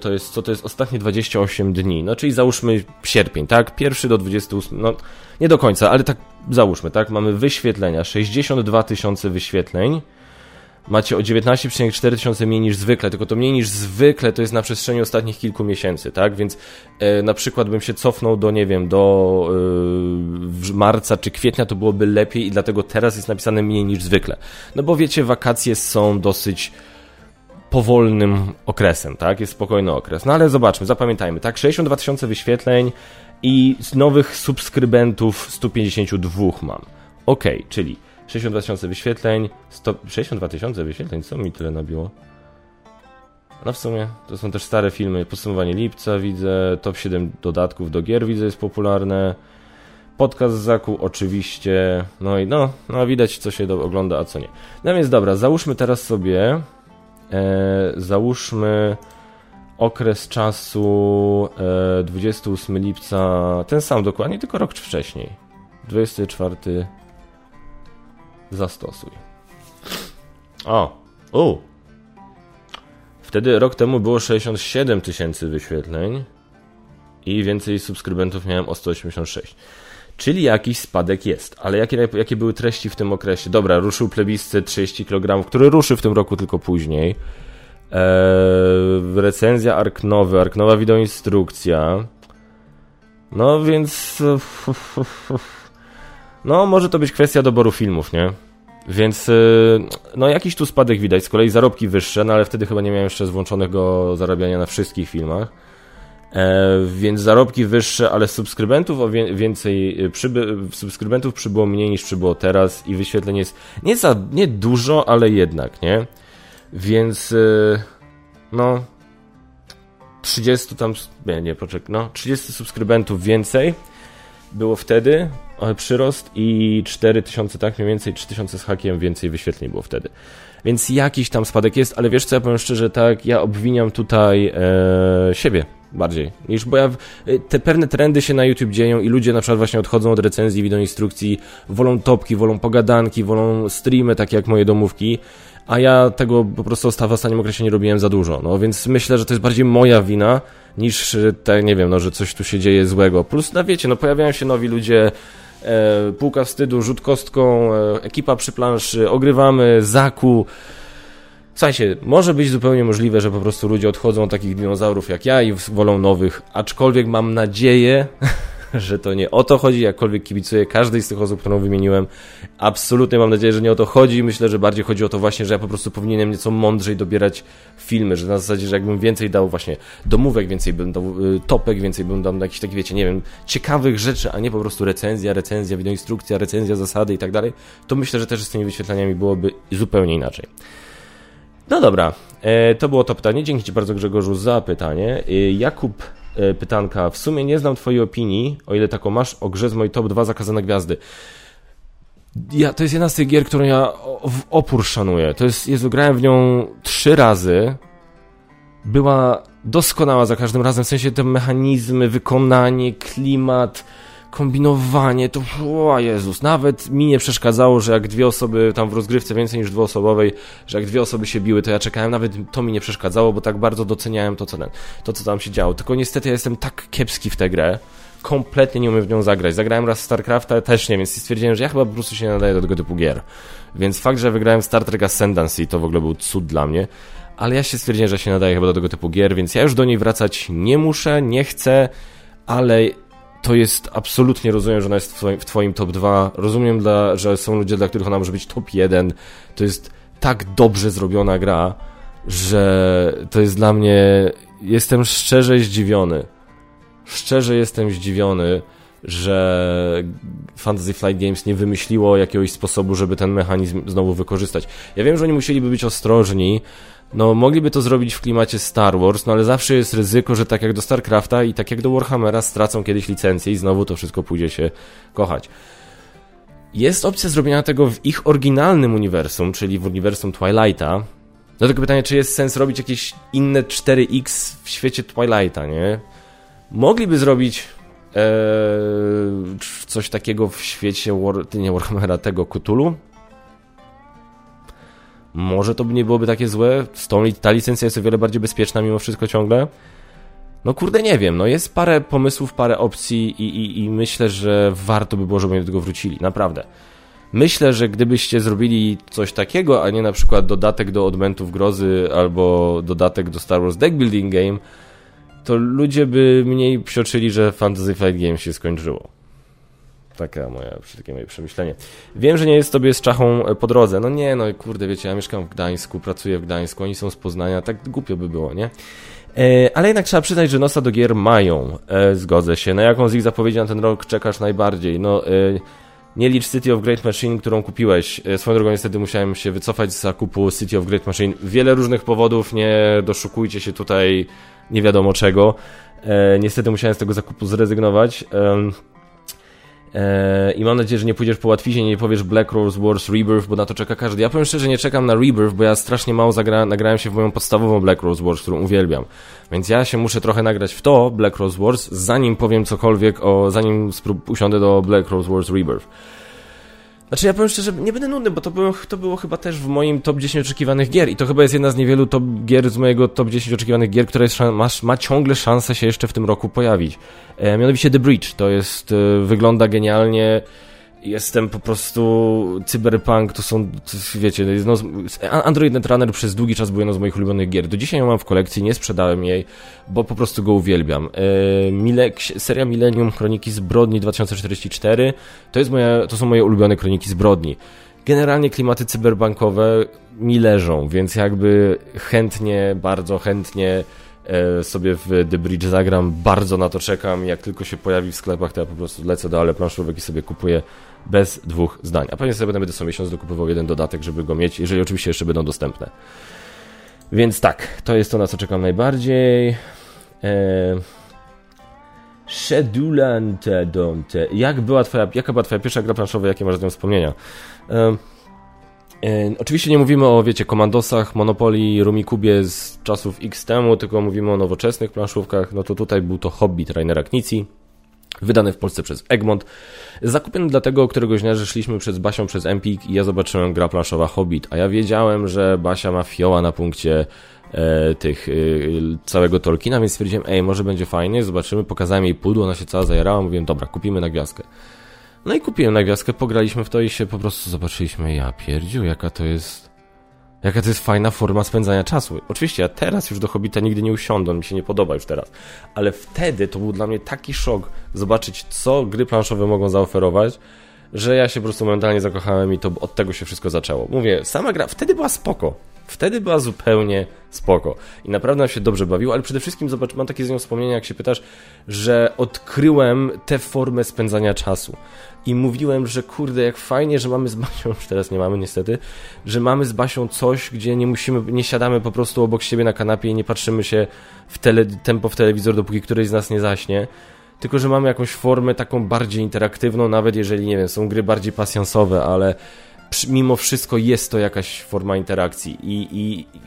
Speaker 1: to jest, co to jest ostatnie 28 dni, no czyli załóżmy sierpień, tak? Pierwszy do 28, no nie do końca, ale tak załóżmy, tak? Mamy wyświetlenia, 62 tysiące wyświetleń, macie o 19,4 tysiące mniej niż zwykle, tylko to mniej niż zwykle to jest na przestrzeni ostatnich kilku miesięcy, tak? Więc e, na przykład bym się cofnął do, nie wiem, do e, marca czy kwietnia, to byłoby lepiej i dlatego teraz jest napisane mniej niż zwykle. No bo wiecie, wakacje są dosyć powolnym okresem, tak? Jest spokojny okres. No ale zobaczmy, zapamiętajmy, tak? 62 tysiące wyświetleń i nowych subskrybentów 152 mam. Ok, czyli 62 tysiące wyświetleń, 100, 62 tysiące wyświetleń, co mi tyle nabiło? No w sumie, to są też stare filmy, podsumowanie lipca widzę, top 7 dodatków do gier widzę jest popularne, podcast Zaku oczywiście, no i no, no widać co się do, ogląda, a co nie. No więc dobra, załóżmy teraz sobie, e, załóżmy okres czasu e, 28 lipca, ten sam dokładnie, tylko rok wcześniej, 24 zastosuj. O, u. Wtedy rok temu było 67 tysięcy wyświetleń i więcej subskrybentów miałem o 186. Czyli jakiś spadek jest. Ale jakie, jakie były treści w tym okresie? Dobra, ruszył plebiscyt 30 kg, który ruszy w tym roku tylko później. Eee, recenzja Ark Nowy, Ark Nowa wideoinstrukcja. No więc... No, może to być kwestia doboru filmów, nie? Więc y, no jakiś tu spadek widać, z kolei zarobki wyższe, no ale wtedy chyba nie miałem jeszcze złączonego zarabiania na wszystkich filmach. E, więc zarobki wyższe, ale subskrybentów o wie, więcej y, przyby, subskrybentów przybyło mniej niż przybyło teraz i wyświetleń jest nie za nie dużo, ale jednak, nie? Więc y, no 30 tam nie, nie poczekaj, no 30 subskrybentów więcej było wtedy, przyrost i 4000, tak mniej więcej 3000 z hakiem więcej wyświetleń było wtedy. Więc jakiś tam spadek jest, ale wiesz co, ja powiem szczerze, tak, ja obwiniam tutaj e, siebie bardziej, niż bo ja, e, te pewne trendy się na YouTube dzieją i ludzie na przykład właśnie odchodzą od recenzji, instrukcji, wolą topki, wolą pogadanki, wolą streamy, takie jak moje domówki, a ja tego po prostu w ostatnim okresie nie robiłem za dużo. No więc myślę, że to jest bardziej moja wina niż te, nie wiem, no, że coś tu się dzieje złego. Plus, no wiecie, no pojawiają się nowi ludzie, e, półka wstydu, rzut kostką, e, ekipa przy planszy, ogrywamy, zaku. Słuchajcie, może być zupełnie możliwe, że po prostu ludzie odchodzą od takich dinozaurów jak ja i wolą nowych, aczkolwiek mam nadzieję, że to nie o to chodzi, jakkolwiek kibicuję każdej z tych osób, którą wymieniłem. Absolutnie mam nadzieję, że nie o to chodzi. Myślę, że bardziej chodzi o to właśnie, że ja po prostu powinienem nieco mądrzej dobierać filmy, że na zasadzie, że jakbym więcej dał właśnie domówek, więcej bym dał y, topek, więcej bym dał jakichś takich, wiecie, nie wiem, ciekawych rzeczy, a nie po prostu recenzja, recenzja, wideoinstrukcja, recenzja, zasady i tak dalej, to myślę, że też z tymi wyświetlaniami byłoby zupełnie inaczej. No dobra, e, to było to pytanie. Dzięki Ci bardzo Grzegorzu za pytanie. E, Jakub pytanka. W sumie nie znam Twojej opinii, o ile taką masz, o grze z mojej top 2 zakazane gwiazdy. Ja, to jest jedna z tych gier, którą ja w opór szanuję. To jest, Jezu, grałem w nią trzy razy. Była doskonała za każdym razem, w sensie te mechanizmy, wykonanie, klimat, kombinowanie, to o Jezus, nawet mi nie przeszkadzało, że jak dwie osoby tam w rozgrywce więcej niż dwuosobowej, że jak dwie osoby się biły, to ja czekałem, nawet to mi nie przeszkadzało, bo tak bardzo doceniałem to, co, to, co tam się działo. Tylko niestety ja jestem tak kiepski w tę grę, kompletnie nie umiem w nią zagrać. Zagrałem raz StarCrafta, też nie, więc stwierdziłem, że ja chyba po prostu się nie nadaję do tego typu gier. Więc fakt, że wygrałem Star Trek Ascendancy, to w ogóle był cud dla mnie. Ale ja się stwierdziłem, że się nadaję chyba do tego typu gier, więc ja już do niej wracać nie muszę, nie chcę, ale to jest absolutnie, rozumiem, że ona jest w twoim, w twoim top 2. Rozumiem, dla, że są ludzie, dla których ona może być top 1. To jest tak dobrze zrobiona gra, że to jest dla mnie. Jestem szczerze zdziwiony. Szczerze jestem zdziwiony, że Fantasy Flight Games nie wymyśliło jakiegoś sposobu, żeby ten mechanizm znowu wykorzystać. Ja wiem, że oni musieliby być ostrożni, no, mogliby to zrobić w klimacie Star Wars, no ale zawsze jest ryzyko, że tak jak do StarCrafta i tak jak do Warhammera stracą kiedyś licencję i znowu to wszystko pójdzie się kochać. Jest opcja zrobienia tego w ich oryginalnym uniwersum, czyli w uniwersum Twilighta. No tylko pytanie, czy jest sens robić jakieś inne 4X w świecie Twilighta, nie? Mogliby zrobić ee, coś takiego w świecie War, nie Warhammera, tego Cthulhu, może to nie byłoby takie złe. Tą, ta licencja jest o wiele bardziej bezpieczna mimo wszystko ciągle. No kurde, nie wiem. No jest parę pomysłów, parę opcji i, i, i myślę, że warto by było, żeby do tego wrócili. Naprawdę. Myślę, że gdybyście zrobili coś takiego, a nie na przykład dodatek do Odmentów Grozy albo dodatek do Star Wars Deck Building Game, to ludzie by mniej psioczyli, że Fantasy Flight Game się skończyło. Taka moja, takie moje przemyślenie. Wiem, że nie jest tobie z czachą e, po drodze. No nie, no kurde, wiecie, ja mieszkam w Gdańsku, pracuję w Gdańsku, oni są z Poznania, tak głupio by było, nie? E, ale jednak trzeba przyznać, że nosa do gier mają. E, zgodzę się. Na jaką z ich zapowiedzi na ten rok czekasz najbardziej? No, nie licz City of Great Machine, którą kupiłeś. Swoją drogą niestety musiałem się wycofać z zakupu City of Great Machine. Wiele różnych powodów, nie doszukujcie się tutaj nie wiadomo czego. Niestety musiałem z tego zakupu zrezygnować. Eee, I mam nadzieję, że nie pójdziesz po łatwizie, nie powiesz Black Rose Wars Rebirth, bo na to czeka każdy. Ja powiem szczerze, nie czekam na Rebirth, bo ja strasznie mało zagra nagrałem się w moją podstawową Black Rose Wars, którą uwielbiam. Więc ja się muszę trochę nagrać w to, Black Rose Wars, zanim powiem cokolwiek o, zanim usiądę do Black Rose Wars Rebirth. Znaczy ja powiem szczerze, nie będę nudny, bo to było, to było chyba też w moim top 10 oczekiwanych gier i to chyba jest jedna z niewielu top gier z mojego top 10 oczekiwanych gier, która jest, ma, ma ciągle szansę się jeszcze w tym roku pojawić. E, mianowicie The Bridge, to jest, e, wygląda genialnie, jestem po prostu cyberpunk, to są, wiecie, no, Android Netrunner przez długi czas był jedną z moich ulubionych gier. Do dzisiaj ją mam w kolekcji, nie sprzedałem jej, bo po prostu go uwielbiam. E, Mile, seria Millennium Kroniki Zbrodni 2044 to, jest moja, to są moje ulubione Kroniki Zbrodni. Generalnie klimaty cyberbankowe mi leżą, więc jakby chętnie, bardzo chętnie E, sobie w The Bridge zagram, bardzo na to czekam. Jak tylko się pojawi w sklepach, to ja po prostu lecę do ale planszówek i sobie kupuję bez dwóch zdań. A pewnie sobie będę co miesiąc dokupował jeden dodatek, żeby go mieć, jeżeli oczywiście jeszcze będą dostępne. Więc tak, to jest to, na co czekam najbardziej. Eee... Donte. Jak była twoja, jaka była twoja pierwsza gra planszowa, jakie masz z nią wspomnienia? Eee... E, oczywiście nie mówimy o, wiecie, komandosach, Monopoly, Rumikubie z czasów X temu, tylko mówimy o nowoczesnych planszówkach. No to tutaj był to Hobbit Rainera Knici. Wydany w Polsce przez Egmont. Zakupiony dlatego któregoś dnia, że szliśmy przez Basią przez Empik i ja zobaczyłem gra planszowa Hobbit, a ja wiedziałem, że Basia ma fioła na punkcie e, tych e, całego Tolkiena, więc stwierdziłem, ej, może będzie fajnie, zobaczymy, pokazałem jej pudło, ona się cała zajarała, mówiłem, dobra, kupimy na gwiazdkę. No i kupiłem na gwiazdkę, pograliśmy w to i się po prostu zobaczyliśmy, ja pierdziu, jaka to jest Jaka to jest fajna forma spędzania czasu. Oczywiście ja teraz już do Hobbita nigdy nie usiądę, mi się nie podoba już teraz. Ale wtedy to był dla mnie taki szok zobaczyć, co gry planszowe mogą zaoferować, że ja się po prostu momentalnie zakochałem i to od tego się wszystko zaczęło. Mówię, sama gra wtedy była spoko. Wtedy była zupełnie spoko. I naprawdę się dobrze bawiło, ale przede wszystkim zobacz, mam takie z nią wspomnienia, jak się pytasz, że odkryłem tę formę spędzania czasu. I mówiłem, że kurde, jak fajnie, że mamy z Basią, już teraz nie mamy niestety, że mamy z Basią coś, gdzie nie musimy, nie siadamy po prostu obok siebie na kanapie i nie patrzymy się w tele, tempo w telewizor, dopóki któryś z nas nie zaśnie. Tylko że mamy jakąś formę taką bardziej interaktywną, nawet jeżeli, nie wiem, są gry bardziej pasjansowe, ale mimo wszystko jest to jakaś forma interakcji. I, i, i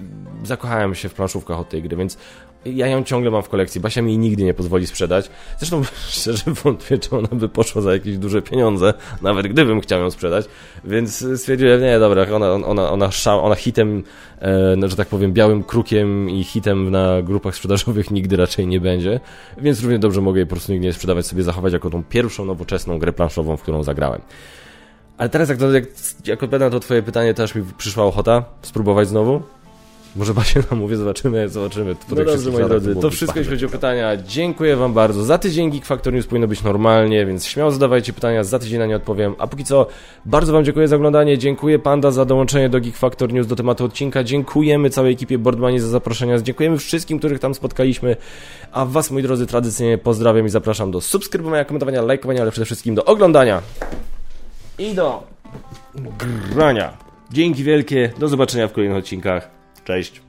Speaker 1: zakochałem się w planszówkach od tej gry, więc ja ją ciągle mam w kolekcji. Basia mi jej nigdy nie pozwoli sprzedać. Zresztą szczerze wątpię, czy ona by poszła za jakieś duże pieniądze, nawet gdybym chciał ją sprzedać. Więc stwierdziłem, nie, dobra, ona, ona, ona, ona hitem, e, no, że tak powiem, białym krukiem i hitem na grupach sprzedażowych nigdy raczej nie będzie. Więc równie dobrze mogę jej po prostu nigdy nie sprzedawać, sobie zachować jako tą pierwszą nowoczesną grę planszową, w którą zagrałem. Ale teraz jak, jak, jak odpowiadam na to twoje pytanie, też mi przyszła ochota spróbować znowu. Może Basie nam mówię, zobaczymy, zobaczymy.
Speaker 2: No dobrze, moi drodzy,
Speaker 1: to wszystko jeśli chodzi o pytania. Dziękuję wam bardzo. Za tydzień Geek Factor News powinno być normalnie, więc śmiało zadawajcie pytania, za tydzień na nie odpowiem. A póki co, bardzo wam dziękuję za oglądanie, dziękuję Panda za dołączenie do Geek Factor News, do tematu odcinka, dziękujemy całej ekipie Boardmanie za zaproszenia, dziękujemy wszystkim, których tam spotkaliśmy, a was, moi drodzy, tradycyjnie pozdrawiam i zapraszam do subskrybowania, komentowania, lajkowania, ale przede wszystkim do oglądania i do grania. Dzięki wielkie, do zobaczenia w kolejnych odcinkach. Cześć.